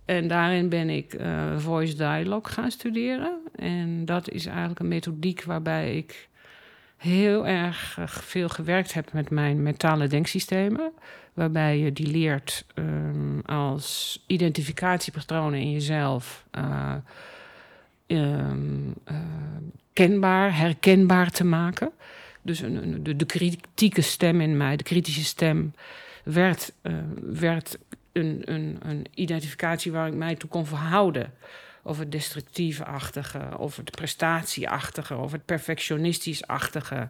En daarin ben ik eh, voice dialogue gaan studeren. En dat is eigenlijk een methodiek waarbij ik heel erg eh, veel gewerkt heb met mijn mentale denksystemen. Waarbij je die leert ehm, als identificatiepatronen in jezelf ehm, eh, kenbaar, herkenbaar te maken. Dus een, een- de, de kritieke stem in mij, de kritische stem, werd, eh, werd een, een, een identificatie waar ik mij toe kon verhouden. Of het destructieve-achtige, of het prestatieachtige, of het perfectionistisch-achtige.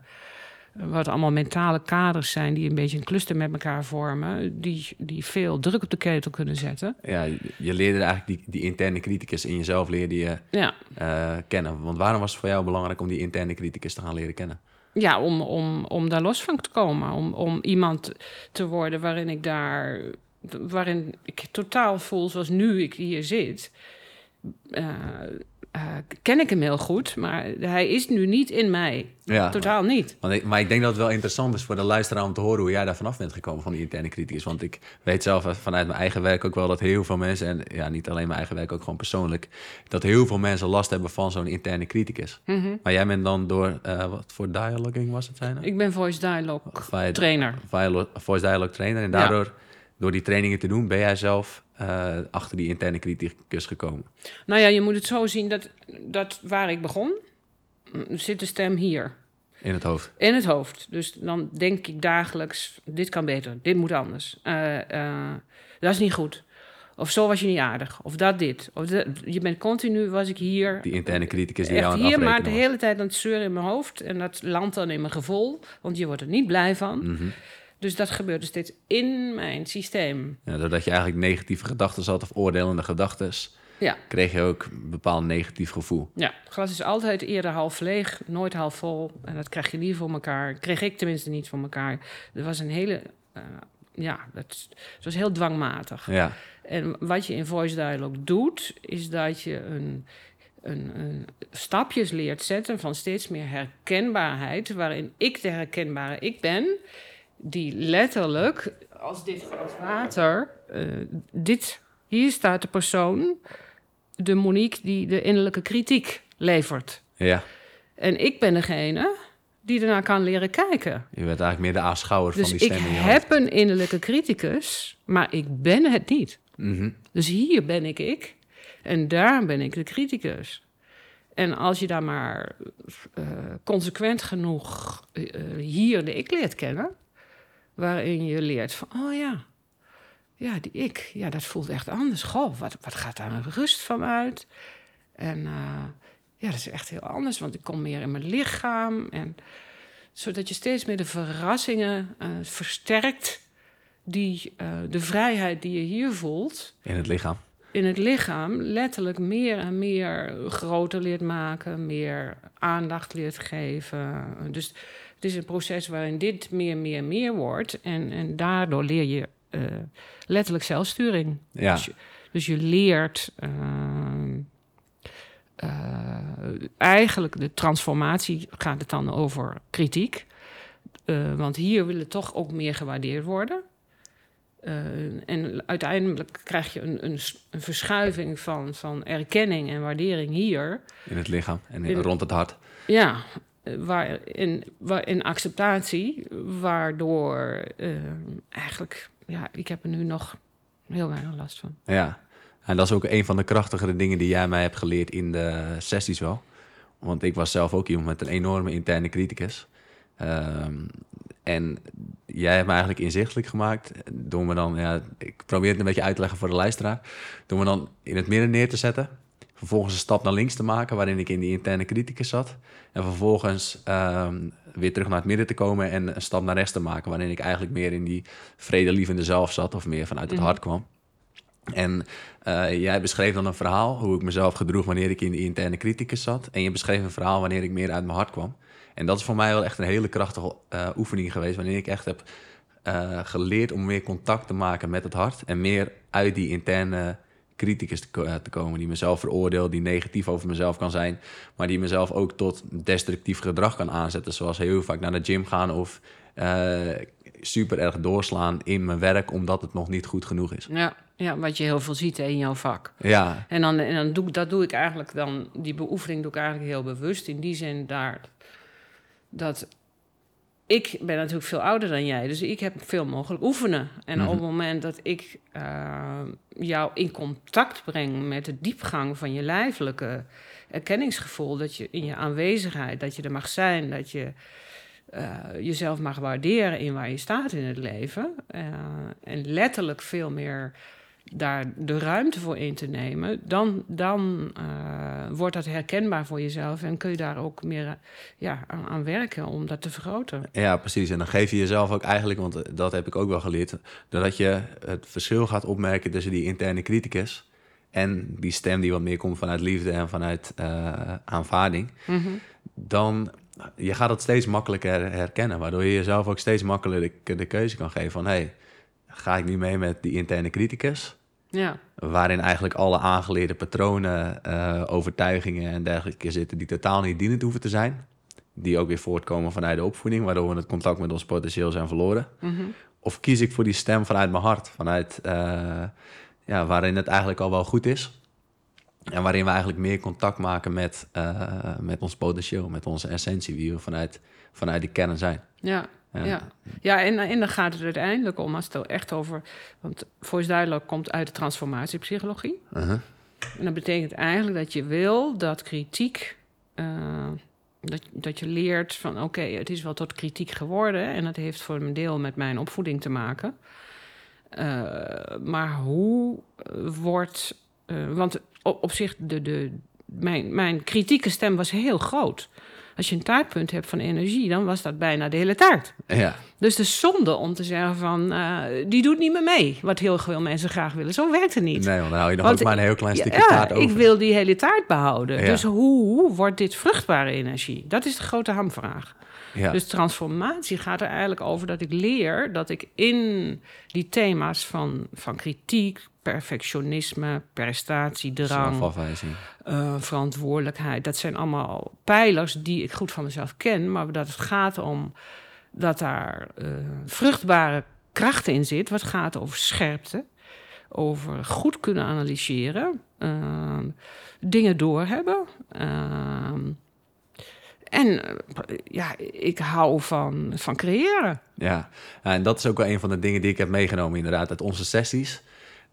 Wat allemaal mentale kaders zijn die een beetje een cluster met elkaar vormen. Die, die veel druk op de ketel kunnen zetten. Ja, je- je leerde eigenlijk die, die interne criticus in jezelf leerde je Ja, eh, kennen. Want waarom was het voor jou belangrijk om die interne criticus te gaan leren kennen? Ja om, om, om daar los van te komen. Om, om iemand te worden waarin ik daar. waarin ik totaal voel zoals nu ik hier zit. eh, ken ik hem heel goed, maar hij is nu niet in mij. Ja, Totaal niet. Want ik, maar ik denk dat het wel interessant is voor de luisteraar om te horen hoe jij daar vanaf bent gekomen van die interne criticus. Want ik weet zelf vanuit mijn eigen werk ook wel dat heel veel mensen, en ja, niet alleen mijn eigen werk, ook gewoon persoonlijk, dat heel veel mensen last hebben van zo'n interne criticus. Mhm. Maar jij bent dan door, eh, wat voor dialoguing was het zijn? Ik ben voice dialogue trainer. Voice dialogue trainer. En Ja. Door die trainingen te doen, ben jij zelf eh, achter die interne criticus gekomen. Nou ja, je moet het zo zien dat, dat waar ik begon, mm, zit de stem hier. In het hoofd. In het hoofd. Dus dan denk ik dagelijks: dit kan beter, dit moet anders. Eh, eh, dat is niet goed. Of zo was je niet aardig. Of dat dit. Of dat- je bent continu, was ik hier. Die interne criticus die jou aan het hier, maar de hele tijd aan het zeuren in mijn hoofd. En dat landt dan in mijn gevoel. Want je wordt er niet blij van. Mhm. Dus dat gebeurde steeds in mijn systeem. Ja, doordat je eigenlijk negatieve gedachten had of oordelende gedachten, Ja. kreeg je ook een bepaald negatief gevoel. Ja, het glas is altijd eerder half leeg, nooit half vol. En dat krijg je niet voor elkaar. Kreeg ik tenminste niet voor elkaar. Er was een hele... eh, ja, dat, het was heel dwangmatig. Ja, En wat je in voice dialogue doet, is dat je een, een, een stapjes leert zetten van steeds meer herkenbaarheid, waarin ik de herkenbare ik ben, die letterlijk, als dit glas water, eh, dit, hier staat de persoon, de Monique die de innerlijke kritiek levert. ja. En ik ben degene die ernaar kan leren kijken. Je werd eigenlijk meer de aanschouwer Dus van die ik stem in je heb een innerlijke criticus, maar ik ben het niet. Mhm. Dus hier ben ik ik en daar ben ik de criticus. En als je daar maar eh, consequent genoeg eh, hier de ik leert kennen, waarin je leert van, oh ja, ja, die ik, ja, dat voelt echt anders. Goh, wat, wat gaat daar een rust van uit? En eh, ja, dat is echt heel anders, want ik kom meer in mijn lichaam. En, zodat je steeds meer de verrassingen uh, versterkt, die, uh, de vrijheid die je hier voelt. In het lichaam. In het lichaam letterlijk meer en meer groter leert maken, meer aandacht leert geven. Dus het is een proces waarin dit meer, meer, meer wordt. En, en daardoor leer je uh, letterlijk zelfsturing. Ja. Dus, je, dus je leert uh, eigenlijk de transformatie gaat het dan over kritiek. Uh, want hier wil het toch ook meer gewaardeerd worden. En uiteindelijk krijg je een, een, een, verschuiving van, van erkenning en waardering hier. In het lichaam en in, rond het hart. Ja, waar, in, waar, in acceptatie, waardoor eigenlijk, ja, ik heb er nu nog heel weinig last van. Ja, en dat is ook een van de krachtigere dingen die jij mij hebt geleerd in de sessies wel. Want ik was zelf ook iemand met een enorme interne criticus. Um, en jij hebt me eigenlijk inzichtelijk gemaakt door me dan, ja, ik probeer het een beetje uit te leggen voor de luisteraar, door me dan in het midden neer te zetten. Vervolgens een stap naar links te maken, waarin ik in die interne criticus zat. En vervolgens um, weer terug naar het midden te komen en een stap naar rechts te maken, waarin ik eigenlijk meer in die vredelievende zelf zat of meer vanuit het hart kwam. En uh, jij beschreef dan een verhaal, hoe ik mezelf gedroeg wanneer ik in die interne criticus zat. En je beschreef een verhaal wanneer ik meer uit mijn hart kwam. En dat is voor mij wel echt een hele krachtige uh, oefening geweest, wanneer ik echt heb uh, geleerd om meer contact te maken met het hart. En meer uit die interne criticus te, te, komen, die mezelf veroordeelt, die negatief over mezelf kan zijn, maar die mezelf ook tot destructief gedrag kan aanzetten, zoals heel vaak naar de gym gaan of uh, super erg doorslaan in mijn werk, omdat het nog niet goed genoeg is. Ja, ja wat je heel veel ziet in jouw vak. Ja. En dan, en dan doe, dat doe ik eigenlijk dan, die beoefening doe ik eigenlijk heel bewust, in die zin daar, dat ik ben natuurlijk veel ouder dan jij, dus ik heb veel mogelijk oefenen. En mm -hmm. op het moment dat ik uh, jou in contact breng met de diepgang van je lijfelijke erkenningsgevoel, dat je in je aanwezigheid, dat je er mag zijn, dat je uh, jezelf mag waarderen in waar je staat in het leven. Uh, en letterlijk veel meer daar de ruimte voor in te nemen, dan, dan uh, wordt dat herkenbaar voor jezelf en kun je daar ook meer ja, aan, aan, werken om dat te vergroten. Ja, precies. En dan geef je jezelf ook eigenlijk, want dat heb ik ook wel geleerd, doordat je het verschil gaat opmerken tussen die interne criticus en die stem die wat meer komt vanuit liefde en vanuit uh, aanvaarding, mm -hmm. dan je gaat het steeds makkelijker herkennen, waardoor je jezelf ook steeds makkelijker de keuze kan geven van hé, hey, ga ik nu mee met die interne criticus? Ja. Waarin eigenlijk alle aangeleerde patronen, uh, overtuigingen en dergelijke zitten die totaal niet dienend hoeven te zijn. Die ook weer voortkomen vanuit de opvoeding, waardoor we het contact met ons potentieel zijn verloren. Mm -hmm. Of kies ik voor die stem vanuit mijn hart, vanuit uh, ja, waarin het eigenlijk al wel goed is. En waarin we eigenlijk meer contact maken met, uh, met ons potentieel, met onze essentie, wie we vanuit, vanuit die kern zijn. Ja, ja. ja. ja en, en dan gaat het uiteindelijk om, als het echt over... Want Voice Dialogue komt uit de transformatiepsychologie. Uh -huh. En dat betekent eigenlijk dat je wil dat kritiek... Uh, dat, dat je leert van, oké, okay, het is wel tot kritiek geworden... en dat heeft voor een deel met mijn opvoeding te maken. Uh, maar hoe wordt... Uh, want op, op zich, de, de, mijn, mijn kritieke stem was heel groot. Als je een taartpunt hebt van energie, dan was dat bijna de hele taart. Ja. Dus de zonde om te zeggen van, uh, die doet niet meer mee. Wat heel veel mensen graag willen. Zo werkt het niet. Nee, want dan hou je nog want ook maar een heel klein stukje ja, taart over. ik wil die hele taart behouden. Ja. Dus hoe, wordt dit vruchtbare energie? Dat is de grote hamvraag. Ja. Dus transformatie gaat er eigenlijk over dat ik leer dat ik in die thema's van, van kritiek, perfectionisme, prestatiedrang, uh, verantwoordelijkheid, dat zijn allemaal pijlers die ik goed van mezelf ken, maar dat het gaat om dat daar uh, vruchtbare krachten in zit, wat gaat over scherpte, over goed kunnen analyseren, uh, dingen doorhebben. En ja, ik hou van, van creëren. Ja, en dat is ook wel een van de dingen die ik heb meegenomen inderdaad uit onze sessies.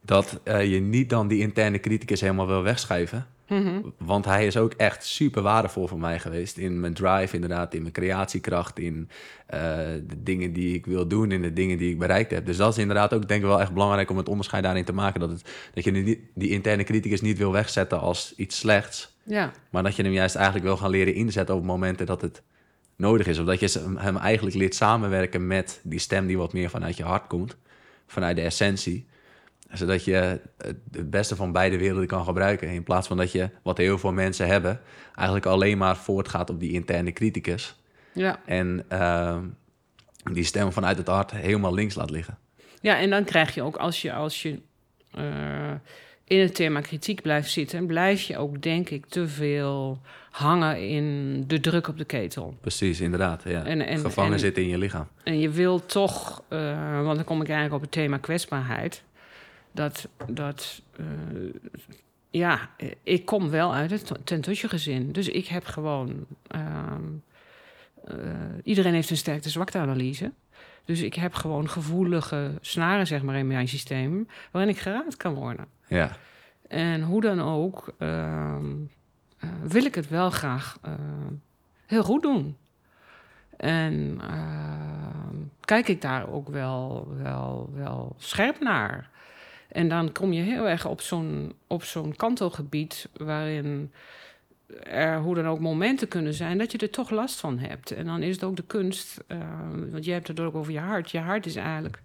Dat uh, je niet dan die interne criticus helemaal wil wegschuiven. Mhm. Want hij is ook echt super waardevol voor mij geweest. In mijn drive, inderdaad, in mijn creatiekracht, in eh, de dingen die ik wil doen, in de dingen die ik bereikt heb. Dus dat is inderdaad ook, denk ik, wel echt belangrijk om het onderscheid daarin te maken. Dat, het, dat je die, die interne criticus niet wil wegzetten als iets slechts. Ja, Maar dat je hem juist eigenlijk wil gaan leren inzetten op momenten dat het nodig is. Of dat je hem eigenlijk leert samenwerken met die stem die wat meer vanuit je hart komt. Vanuit de essentie. Zodat je het beste van beide werelden kan gebruiken. In plaats van dat je, wat heel veel mensen hebben, eigenlijk alleen maar voortgaat op die interne criticus. ja. En ehm, die stem vanuit het hart helemaal links laat liggen. Ja, en dan krijg je ook als je, als je eh, in het thema kritiek blijft zitten, blijf je ook, denk ik, te veel hangen in de druk op de ketel. Precies, inderdaad. Ja. En- en- Gevangen en- zitten in je lichaam. En je wil toch, eh, want dan kom ik eigenlijk op het thema kwetsbaarheid. Dat, dat eh, ja, ik kom wel uit het tentusje gezin. Dus ik heb gewoon, ehm, eh, iedereen heeft een sterkte-zwakte-analyse. Dus ik heb gewoon gevoelige snaren, zeg maar, in mijn systeem, waarin ik geraakt kan worden. Ja, En hoe dan ook, ehm, eh, wil ik het wel graag heel goed doen. En ehm, kijk ik daar ook wel, wel, wel scherp naar. En dan kom je heel erg op zo'n, op zo'n kantelgebied waarin er hoe dan ook momenten kunnen zijn dat je er toch last van hebt. En dan is het ook de kunst, ehm, want je hebt het ook over je hart. Je hart is eigenlijk,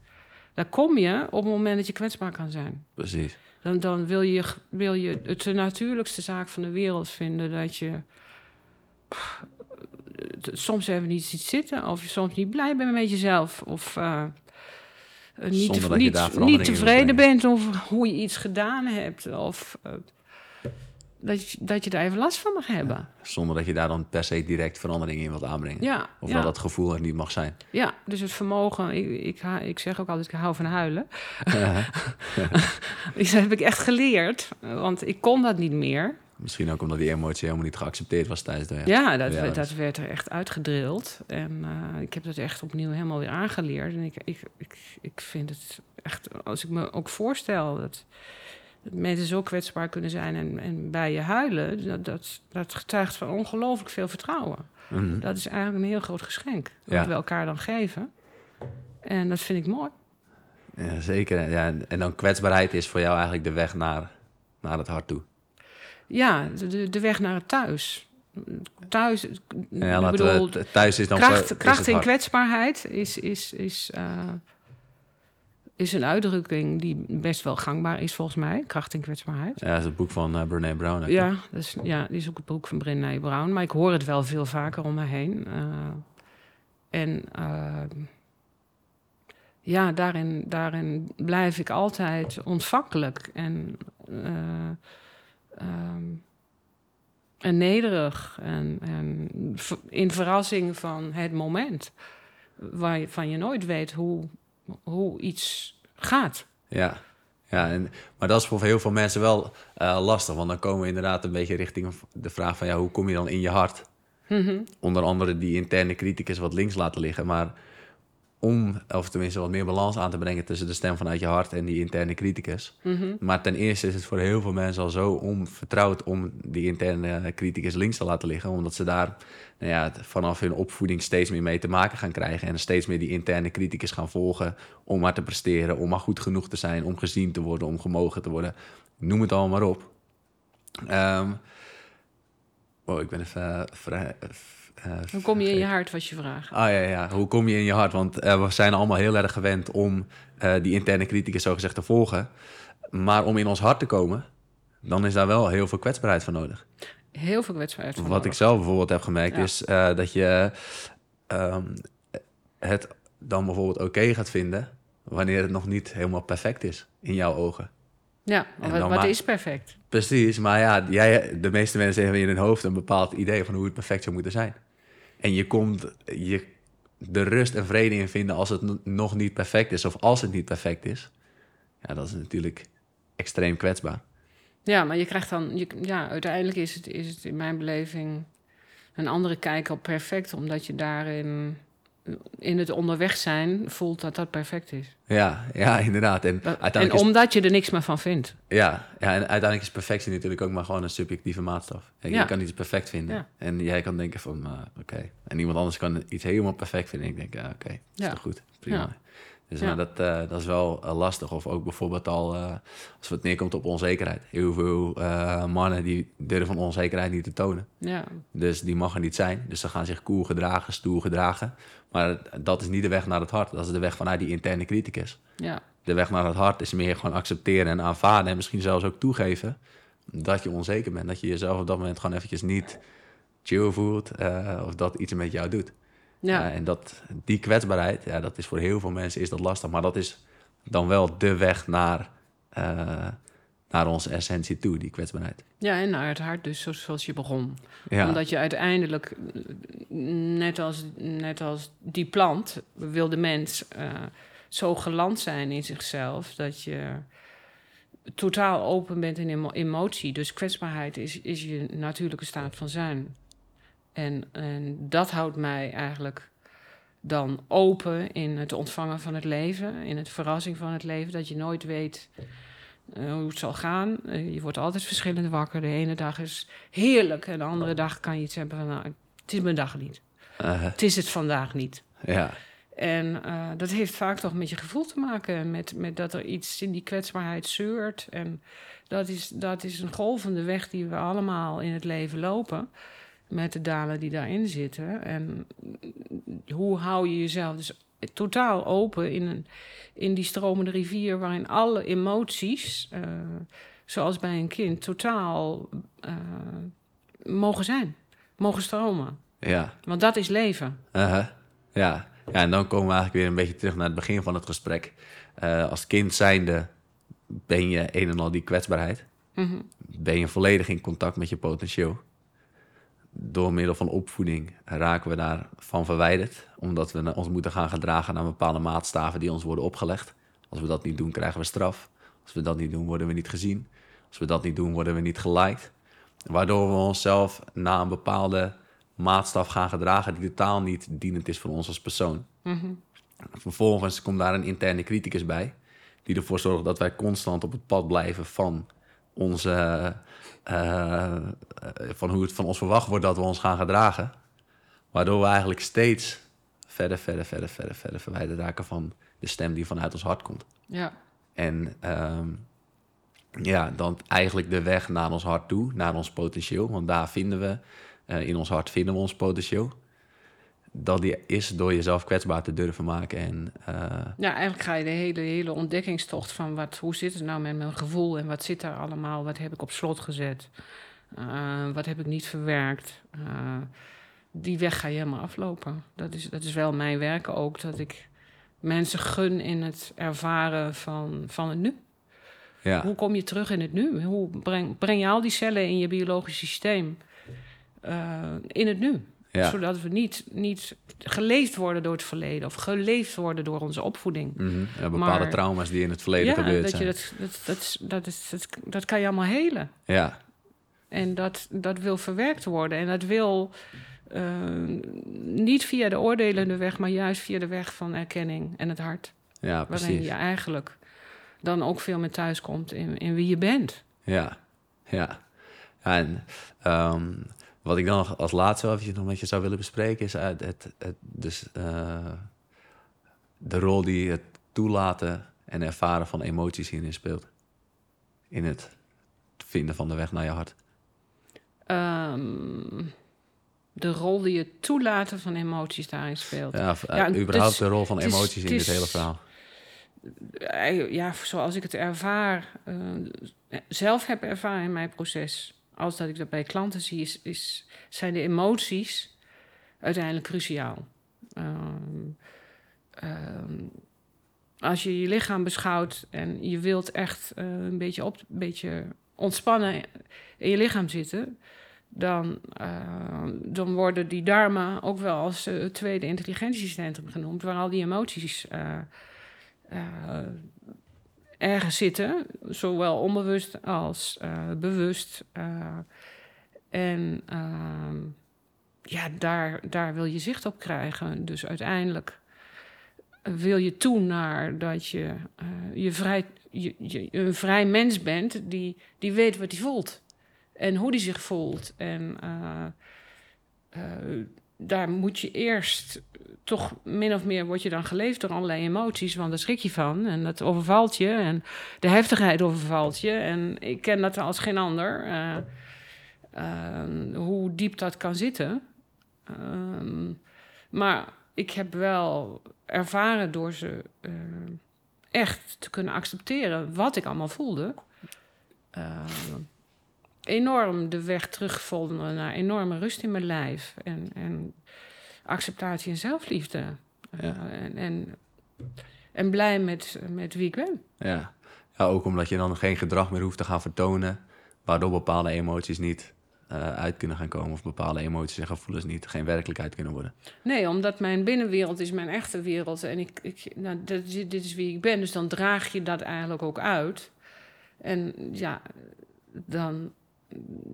daar kom je op het moment dat je kwetsbaar kan zijn. precies. Dan, dan wil, je, wil je het de natuurlijkste zaak van de wereld vinden dat je pff, soms even niet ziet zitten, of je soms niet blij bent met jezelf, of eh, eh, niet, je niet, niet tevreden bent over hoe je iets gedaan hebt, of eh, dat, je, dat je daar even last van mag hebben. Zonder dat je daar dan per se direct verandering in wilt aanbrengen. Ja, Of ja, dat dat gevoel er niet mag zijn. ja, dus het vermogen, ik, ik, ik zeg ook altijd, ik hou van huilen. [LAUGHS] [LAUGHS] Dat heb ik echt geleerd, want ik kon dat niet meer. Misschien ook omdat die emotie helemaal niet geaccepteerd was tijdens de... Ja, dat, werd- dat dat werd er echt uitgedrild. En eh, ik heb dat echt opnieuw helemaal weer aangeleerd. En ik, ik, ik, ik vind het echt, als ik me ook voorstel dat, dat mensen zo kwetsbaar kunnen zijn en, en bij je huilen, dat, dat, dat getuigt van ongelooflijk veel vertrouwen. Mhm. Dat is eigenlijk een heel groot geschenk, Ja. we elkaar dan geven. En dat vind ik mooi. Ja, zeker. Ja, en dan kwetsbaarheid is voor jou eigenlijk de weg naar, naar het hart toe. Ja, de, de weg naar het thuis. Thuis, Ja, ik bedoel, thuis is dan kracht, is kracht hart. kwetsbaarheid is, is, is, eh, is een uitdrukking die best wel gangbaar is volgens mij. Kracht en kwetsbaarheid. Ja, dat is het boek van uh, Brene Brown. Ja, dus, ja, die is ook het boek van Brené Brown. Maar ik hoor het wel veel vaker om me heen. Eh, en ja, daarin, daarin blijf ik altijd ontvankelijk en, eh, ehm, en nederig. En, in verrassing van het moment. Waarvan je nooit weet hoe, hoe iets gaat. Ja, ja en, maar dat is voor heel veel mensen wel eh, lastig. Want dan komen we inderdaad een beetje richting de vraag van... Ja, hoe kom je dan in je hart? Mhm. Onder andere die interne criticus wat links laten liggen. Maar om, of tenminste wat meer balans aan te brengen... tussen de stem vanuit je hart en die interne criticus. Mhm. Maar ten eerste is het voor heel veel mensen al zo onvertrouwd... om die interne criticus links te laten liggen. Omdat ze daar nou ja, vanaf hun opvoeding steeds meer mee te maken gaan krijgen... en steeds meer die interne criticus gaan volgen... om maar te presteren, om maar goed genoeg te zijn... om gezien te worden, om gemogen te worden. Noem het allemaal maar op. Ehm oh, ik ben even... vrij, Hoe kom je in je hart, was je vraag. Ah ja, ja. Hoe kom je in je hart? Want eh, we zijn allemaal heel erg gewend om eh, die interne criticus zogezegd te volgen. Maar om in ons hart te komen, dan is daar wel heel veel kwetsbaarheid voor nodig. Heel veel kwetsbaarheid. van Wat ik zelf bijvoorbeeld heb gemerkt, Ja. is eh, dat je ehm, het dan bijvoorbeeld oké gaat vinden wanneer het nog niet helemaal perfect is in jouw ogen. Ja, wat, dan wat maar- is perfect? Precies, maar ja, jij, de meeste mensen hebben in hun hoofd een bepaald idee van hoe het perfect zou moeten zijn. En je komt je de rust en vrede in vinden als het nog niet perfect is of als het niet perfect is. Ja, dat is natuurlijk extreem kwetsbaar. Ja, maar je krijgt dan... Je, ja, uiteindelijk is het, is het in mijn beleving een andere kijk op perfect... omdat je daarin in het onderweg zijn voelt dat dat perfect is. Ja, ja inderdaad. En, omdat je er niks meer van vindt. ja, ja, en uiteindelijk is perfectie natuurlijk ook maar gewoon een subjectieve maatstaf. Ja. Je kan iets perfect vinden. Ja. En jij kan denken van, uh, oké. En iemand anders kan iets helemaal perfect vinden. En ik denk, ja, oké, dat is toch goed. Prima. Ja. Dus Ja. maar dat, eh, dat is wel eh, lastig. Of ook bijvoorbeeld al, eh, als het neerkomt op onzekerheid. Heel veel eh, mannen die durven onzekerheid niet te tonen. Ja, Dus die mag er niet zijn. Dus ze gaan zich cool gedragen, stoer gedragen. Maar dat is niet de weg naar het hart. Dat is de weg vanuit die interne criticus. ja, De weg naar het hart is meer gewoon accepteren en aanvaarden. En misschien zelfs ook toegeven dat je onzeker bent. Dat je jezelf op dat moment gewoon eventjes niet chill voelt. eh, of dat iets met jou doet. Ja. Ja, en dat, die kwetsbaarheid, ja, dat is voor heel veel mensen is dat lastig. Maar dat is dan wel de weg naar, eh, naar onze essentie toe, die kwetsbaarheid. Ja, en naar het hart dus, zo- zoals je begon. Ja, Omdat je uiteindelijk, eh, net als, net als die plant, wil de mens eh, zo geland zijn in zichzelf... dat je totaal open bent in emo- emotie. Dus kwetsbaarheid is, is je natuurlijke staat van zijn. En, en dat houdt mij eigenlijk dan open in het ontvangen van het leven... in het verrassing van het leven, dat je nooit weet... eh, hoe het zal gaan. Eh, je wordt altijd verschillend wakker. De ene dag is heerlijk en de andere dag kan je iets hebben van... Nou, het is mijn dag niet. Het is het vandaag niet. ja, En eh, dat heeft vaak toch met je gevoel te maken. Met, met dat er iets in die kwetsbaarheid zeurt. En dat is, dat is een golvende weg die we allemaal in het leven lopen. Met de dalen die daarin zitten. En hoe hou je jezelf dus totaal open in, een, in die stromende rivier... waarin alle emoties, eh, zoals bij een kind, totaal eh, mogen zijn. Mogen stromen. ja. Want dat is leven. Ja. ja, en dan komen we eigenlijk weer een beetje terug naar het begin van het gesprek. Eh, als kind zijnde ben je een en al die kwetsbaarheid. Mhm. Ben je volledig in contact met je potentieel. Door middel van opvoeding raken we daarvan verwijderd. Omdat we ons moeten gaan gedragen aan bepaalde maatstaven die ons worden opgelegd. Als we dat niet doen, krijgen we straf. Als we dat niet doen, worden we niet gezien. Als we dat niet doen, worden we niet geliked. Waardoor we onszelf na een bepaalde maatstaf gaan gedragen die totaal niet dienend is voor ons als persoon. Mhm. Vervolgens komt daar een interne criticus bij, die ervoor zorgt dat wij constant op het pad blijven van onze, eh, eh, van hoe het van ons verwacht wordt dat we ons gaan gedragen. Waardoor we eigenlijk steeds verder, verder, verder, verder, verder verwijderd raken van de stem die vanuit ons hart komt. Ja. En ehm, ja, dan eigenlijk de weg naar ons hart toe, naar ons potentieel. Want daar vinden we, eh, in ons hart vinden we ons potentieel. Dat die is door jezelf kwetsbaar te durven maken. En eh, Ja, eigenlijk ga je de hele, hele ontdekkingstocht van wat, hoe zit het nou met mijn gevoel en wat zit daar allemaal, wat heb ik op slot gezet, Eh, wat heb ik niet verwerkt. Eh, die weg ga je helemaal aflopen. Dat is, dat is wel mijn werk ook, dat ik mensen gun in het ervaren van, van het nu. ja, Hoe kom je terug in het nu? Hoe breng, breng je al die cellen in je biologisch systeem in het nu? Ja. Zodat we niet, niet geleefd worden door het verleden of geleefd worden door onze opvoeding. Mhm. Ja, bepaalde Maar- trauma's die in het verleden ja, gebeurd dat, zijn. je dat, dat, dat, dat, is, dat, dat kan je allemaal helen. Ja, En dat, dat wil verwerkt worden. En dat wil eh, niet via de oordelende weg, maar juist via de weg van erkenning en het hart. ja, Waarin precies. je eigenlijk dan ook veel meer thuis komt in, in wie je bent. Ja, ja. ja en ehm, wat ik dan nog als laatste wel nog met je zou willen bespreken... is het, het, het- dus, eh, de rol die het toelaten en ervaren van emoties hierin speelt. In het vinden van de weg naar je hart. Ehm, de rol die het toelaten van emoties daarin speelt. Ja, eh, Ja, überhaupt de rol van emoties in dit hele verhaal. Eh, ja, zoals ik het ervaar, eh, zelf heb ervaren in mijn proces, als dat ik dat bij klanten zie, is, is, zijn de emoties uiteindelijk cruciaal. Ehm, ehm, als je je lichaam beschouwt en je wilt echt eh, een beetje op, een beetje ontspannen in je lichaam zitten, dan, eh, dan worden die darmen ook wel als het tweede intelligentiecentrum genoemd, waar al die emoties eh, ergens zitten, zowel onbewust als eh, bewust. eh, en ehm, ja, daar, daar wil je zicht op krijgen. Dus uiteindelijk wil je toe naar dat je, eh, je, vrij, je, een vrij mens bent die, die weet wat hij voelt. En hoe hij zich voelt. En eh, eh, daar moet je eerst toch min of meer word je dan geleefd door allerlei emoties, want daar schrik je van en dat overvalt je en de heftigheid overvalt je. En ik ken dat als geen ander, hoe diep dat kan zitten. Ehm, maar ik heb wel ervaren door ze uh, echt te kunnen accepteren wat ik allemaal voelde. Uh, enorm de weg teruggevonden naar enorme rust in mijn lijf. En, en acceptatie en zelfliefde. Ja. Uh, en, en, en, blij met, met wie ik ben. Ja. ja, ook omdat je dan geen gedrag meer hoeft te gaan vertonen... waardoor bepaalde emoties niet uh, uit kunnen gaan komen. Of bepaalde emoties en gevoelens niet geen werkelijkheid kunnen worden. Nee, omdat mijn binnenwereld is mijn echte wereld. En ik, ik, nou, dit, dit is wie ik ben. Dus dan draag je dat eigenlijk ook uit. En ja, dan...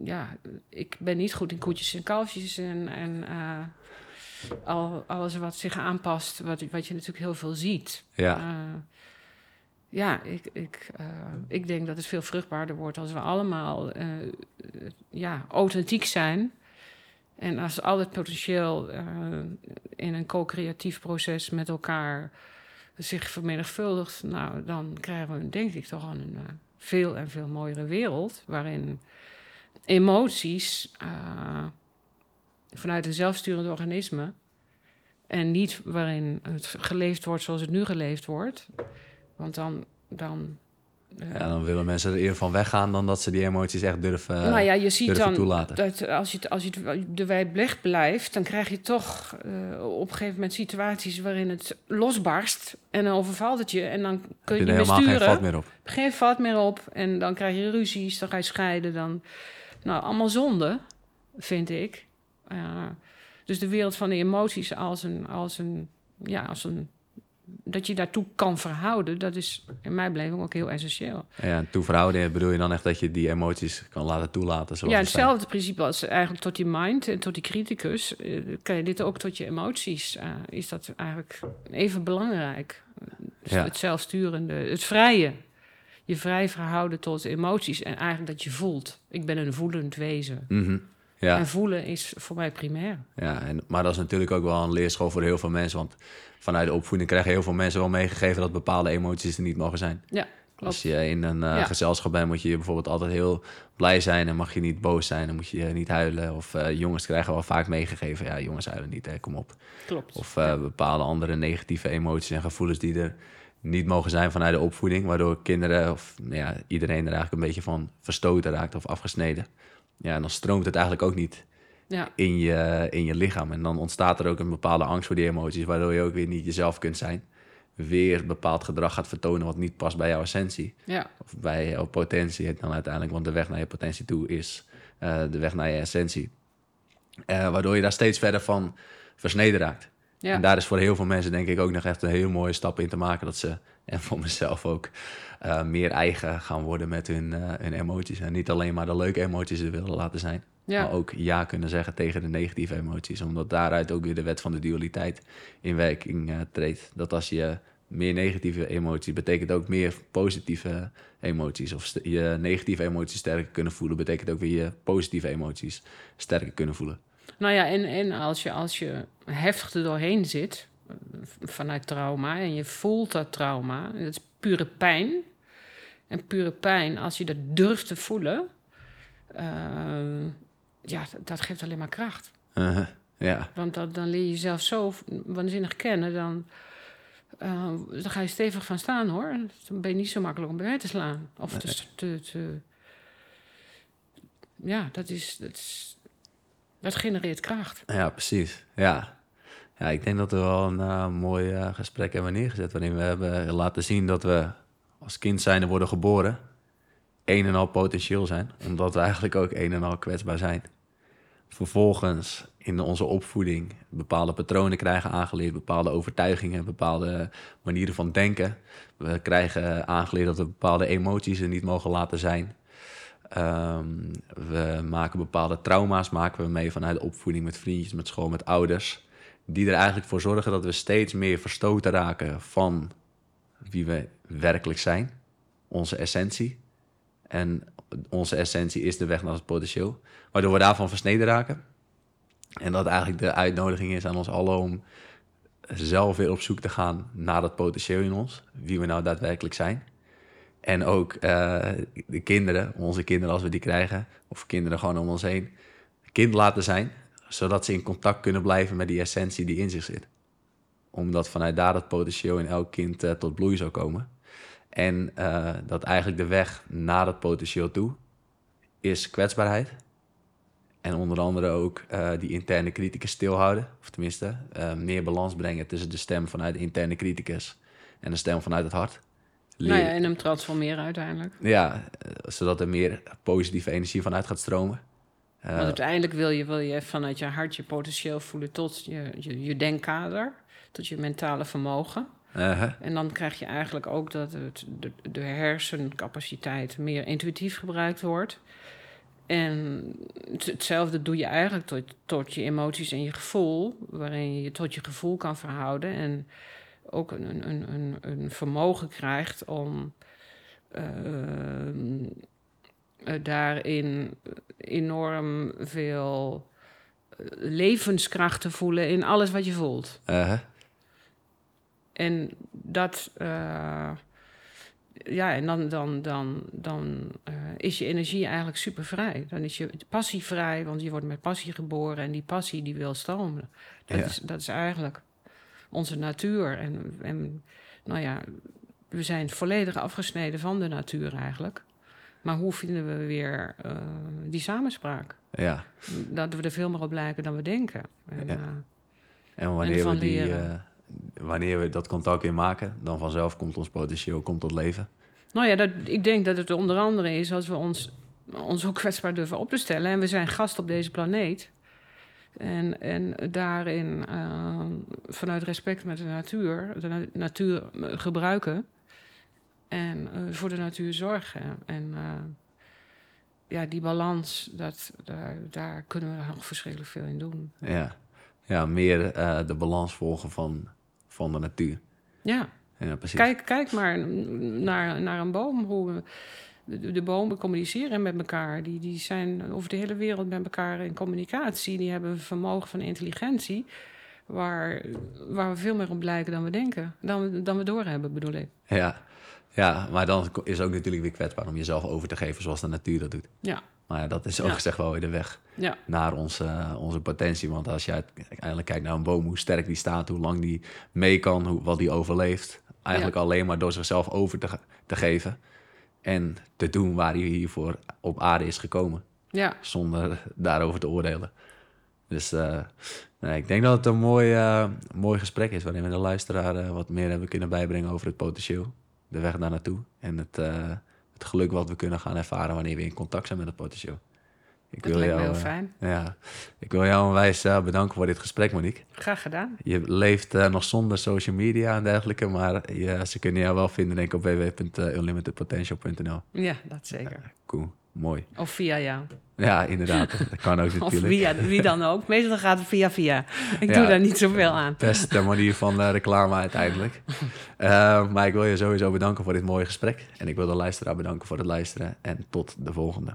Ja, ik ben niet goed in koetjes en kalfjes en... en uh, al, alles wat zich aanpast, wat, wat je natuurlijk heel veel ziet. Ja. Uh, ja, ik, ik, uh, ik denk dat het veel vruchtbaarder wordt als we allemaal ja, authentiek zijn. En als al het potentieel in een co-creatief proces met elkaar zich vermenigvuldigt, nou, dan krijgen we denk ik toch een veel en veel mooiere wereld. Waarin emoties vanuit een zelfsturend organisme en niet waarin het geleefd wordt zoals het nu geleefd wordt want dan. dan uh, ja, dan willen mensen er eerder van weggaan dan dat ze die emoties echt durven, nou ja, je ziet dan toelaten. Dat als je, als je de wijd blijft, dan krijg je toch uh, op een gegeven moment situaties waarin het losbarst en dan overvalt het je en dan kun je, je niet meer sturen. geen vat meer op. Geen vat meer op en dan krijg je ruzies, dan ga je scheiden. Dan, nou, allemaal zonde, vind ik. Uh, dus de wereld van de emoties als een, als een, ja, als een dat je daartoe kan verhouden, dat is in mijn beleving ook heel essentieel. Ja, toe verhouden bedoel je dan echt dat je die emoties kan laten toelaten? Zoals ja, hetzelfde principe als eigenlijk tot die mind en tot die criticus. Eh, kan je dit ook tot je emoties? Uh, is dat eigenlijk even belangrijk? Dus ja. Het zelfsturende, het vrije. Je vrij verhouden tot emoties en eigenlijk dat je voelt. Ik ben een voelend wezen. Mm -hmm. Ja. En voelen is voor mij primair. Ja, en, maar dat is natuurlijk ook wel een leerschool voor heel veel mensen. Want vanuit de opvoeding krijgen heel veel mensen wel meegegeven dat bepaalde emoties er niet mogen zijn. Ja, klopt. Als je in een uh, gezelschap bent, moet je bijvoorbeeld altijd heel blij zijn en mag je niet boos zijn en moet je niet huilen. Of uh, jongens krijgen wel vaak meegegeven, ja, jongens huilen niet, hè, kom op. Klopt. Of uh, bepaalde andere negatieve emoties en gevoelens die er niet mogen zijn vanuit de opvoeding, waardoor kinderen of nou ja, iedereen er eigenlijk een beetje van verstoten raakt of afgesneden. Ja, en dan stroomt het eigenlijk ook niet ja. in, je, in je lichaam. En dan ontstaat er ook een bepaalde angst voor die emoties, waardoor je ook weer niet jezelf kunt zijn. Weer bepaald gedrag gaat vertonen wat niet past bij jouw essentie. Ja. Of bij jouw potentie dan uiteindelijk. Want de weg naar je potentie toe is uh, de weg naar je essentie. Uh, waardoor je daar steeds verder van versneden raakt. Ja. En daar is voor heel veel mensen denk ik ook nog echt een hele mooie stap in te maken. Dat ze, [LAUGHS] en voor mezelf ook, uh, meer eigen gaan worden met hun, hun emoties. En niet alleen maar de leuke emoties er willen laten zijn. Ja. Maar ook ja kunnen zeggen tegen de negatieve emoties. Omdat daaruit ook weer de wet van de dualiteit in werking uh, treedt. Dat als je meer negatieve emoties betekent ook meer positieve emoties. Of je negatieve emoties sterker kunnen voelen, betekent ook weer je positieve emoties sterker kunnen voelen. Nou ja, en, en als, je, als je heftig er doorheen zit vanuit trauma en je voelt dat trauma, dat is pure pijn. En pure pijn, als je dat durft te voelen, uh, ja, dat geeft alleen maar kracht. Uh -huh. Ja. Want dan, dan leer je jezelf zo waanzinnig kennen, dan, uh, dan ga je stevig van staan hoor. Dan ben je niet zo makkelijk om bij te slaan. Of te, te, te, ja, dat is, dat is. Dat genereert kracht. Ja, precies. Ja. Ja, ik denk dat we wel een uh, mooi uh, gesprek hebben neergezet. Waarin we hebben laten zien dat we als kind zijnde worden geboren een en al potentieel zijn, omdat we eigenlijk ook een en al kwetsbaar zijn. Vervolgens in onze opvoeding bepaalde patronen krijgen aangeleerd, bepaalde overtuigingen, bepaalde manieren van denken. We krijgen aangeleerd dat we bepaalde emoties er niet mogen laten zijn. Ehm, we maken bepaalde trauma's maken we mee vanuit opvoeding met vriendjes, met school, met ouders. Die er eigenlijk voor zorgen dat we steeds meer verstoten raken van wie we werkelijk zijn. Onze essentie. En onze essentie is de weg naar het potentieel. Waardoor we daarvan versneden raken. En dat eigenlijk de uitnodiging is aan ons allen om zelf weer op zoek te gaan naar dat potentieel in ons. Wie we nou daadwerkelijk zijn. En ook uh, de kinderen, onze kinderen als we die krijgen, of kinderen gewoon om ons heen, kind laten zijn, zodat ze in contact kunnen blijven met die essentie die in zich zit. Omdat vanuit daar het potentieel in elk kind uh, tot bloei zou komen. En uh, dat eigenlijk de weg naar dat potentieel toe is kwetsbaarheid. En onder andere ook die interne criticus stilhouden. Of tenminste, meer balans brengen tussen de stem vanuit de interne criticus en de stem vanuit het hart. Nou ja, en hem transformeren uiteindelijk. Ja, zodat er meer positieve energie vanuit gaat stromen. Want uiteindelijk wil je, wil je vanuit je hart je potentieel voelen tot je, je, je denkkader, tot je mentale vermogen. Uh-huh. En dan krijg je eigenlijk ook dat het, de, de hersencapaciteit meer intuïtief gebruikt wordt. En hetzelfde doe je eigenlijk tot, tot je emoties en je gevoel, waarin je je tot je gevoel kan verhouden. En ook een, een, een, een vermogen krijgt om uh, daarin enorm veel levenskracht te voelen in alles wat je voelt. Uh-huh. En dat. Uh, ja, en dan, dan, dan, dan uh, is je energie eigenlijk super vrij. Dan is je passie vrij, want je wordt met passie geboren en die passie die wil stromen. Dat, ja. is, dat is eigenlijk onze natuur. En, en nou ja, we zijn volledig afgesneden van de natuur eigenlijk. Maar hoe vinden we weer uh, die samenspraak? Ja. Dat we er veel meer op lijken dan we denken. En, ja. uh, en wanneer, en we die, uh, wanneer we dat contact weer maken, dan vanzelf komt ons potentieel komt tot leven. Nou ja, dat, ik denk dat het onder andere is als we ons, ons ook kwetsbaar durven op te stellen. En we zijn gast op deze planeet. En, en daarin uh, vanuit respect met de natuur, de na natuur gebruiken en uh, voor de natuur zorgen. En uh, ja, die balans, dat, daar, daar, kunnen we nog verschrikkelijk veel in doen. Ja, ja meer de balans volgen van, van de natuur. Ja. ja precies. Kijk, kijk maar naar, naar een boom, hoe de, de, bomen communiceren met elkaar. Die, die zijn over de hele wereld met elkaar in communicatie. Die hebben een vermogen van intelligentie. Waar, waar we veel meer op blijken dan we denken. Dan we, dan we doorhebben, bedoel ik. Ja. ja, maar dan is het ook natuurlijk weer kwetsbaar om jezelf over te geven zoals de natuur dat doet. Ja. Maar dat is ook ja. gezegd wel weer de weg ja. naar onze, onze potentie. Want als je uiteindelijk kijkt naar een boom, hoe sterk die staat, hoe lang die mee kan, hoe, wat die overleeft. Eigenlijk ja. alleen maar door zichzelf over te, te geven en te doen waar hij hiervoor op aarde is gekomen. Ja. Zonder daarover te oordelen. Dus uh, nee, ik denk dat het een mooi, uh, mooi gesprek is... waarin we de luisteraar uh, wat meer hebben kunnen bijbrengen over het potentieel. De weg daar naartoe. En het, het geluk wat we kunnen gaan ervaren wanneer we in contact zijn met het potentieel. Ik dat wil jou, heel fijn. Ja, ik wil jou onwijs bedanken voor dit gesprek, Monique. Graag gedaan. Je leeft nog zonder social media en dergelijke, maar je, ze kunnen jou wel vinden denk ik op www.unlimitedpotential.nl. Ja, dat zeker. cool, mooi. Of via jou. Ja, inderdaad. Dat kan ook [LAUGHS] natuurlijk. Of via, wie dan ook. Meestal gaat het via via. Ik ja, doe daar niet zoveel aan. Beste manier van uh, reclame uiteindelijk. Uh, [LAUGHS] maar ik wil je sowieso bedanken voor dit mooie gesprek. En ik wil de luisteraar bedanken voor het luisteren. En tot de volgende.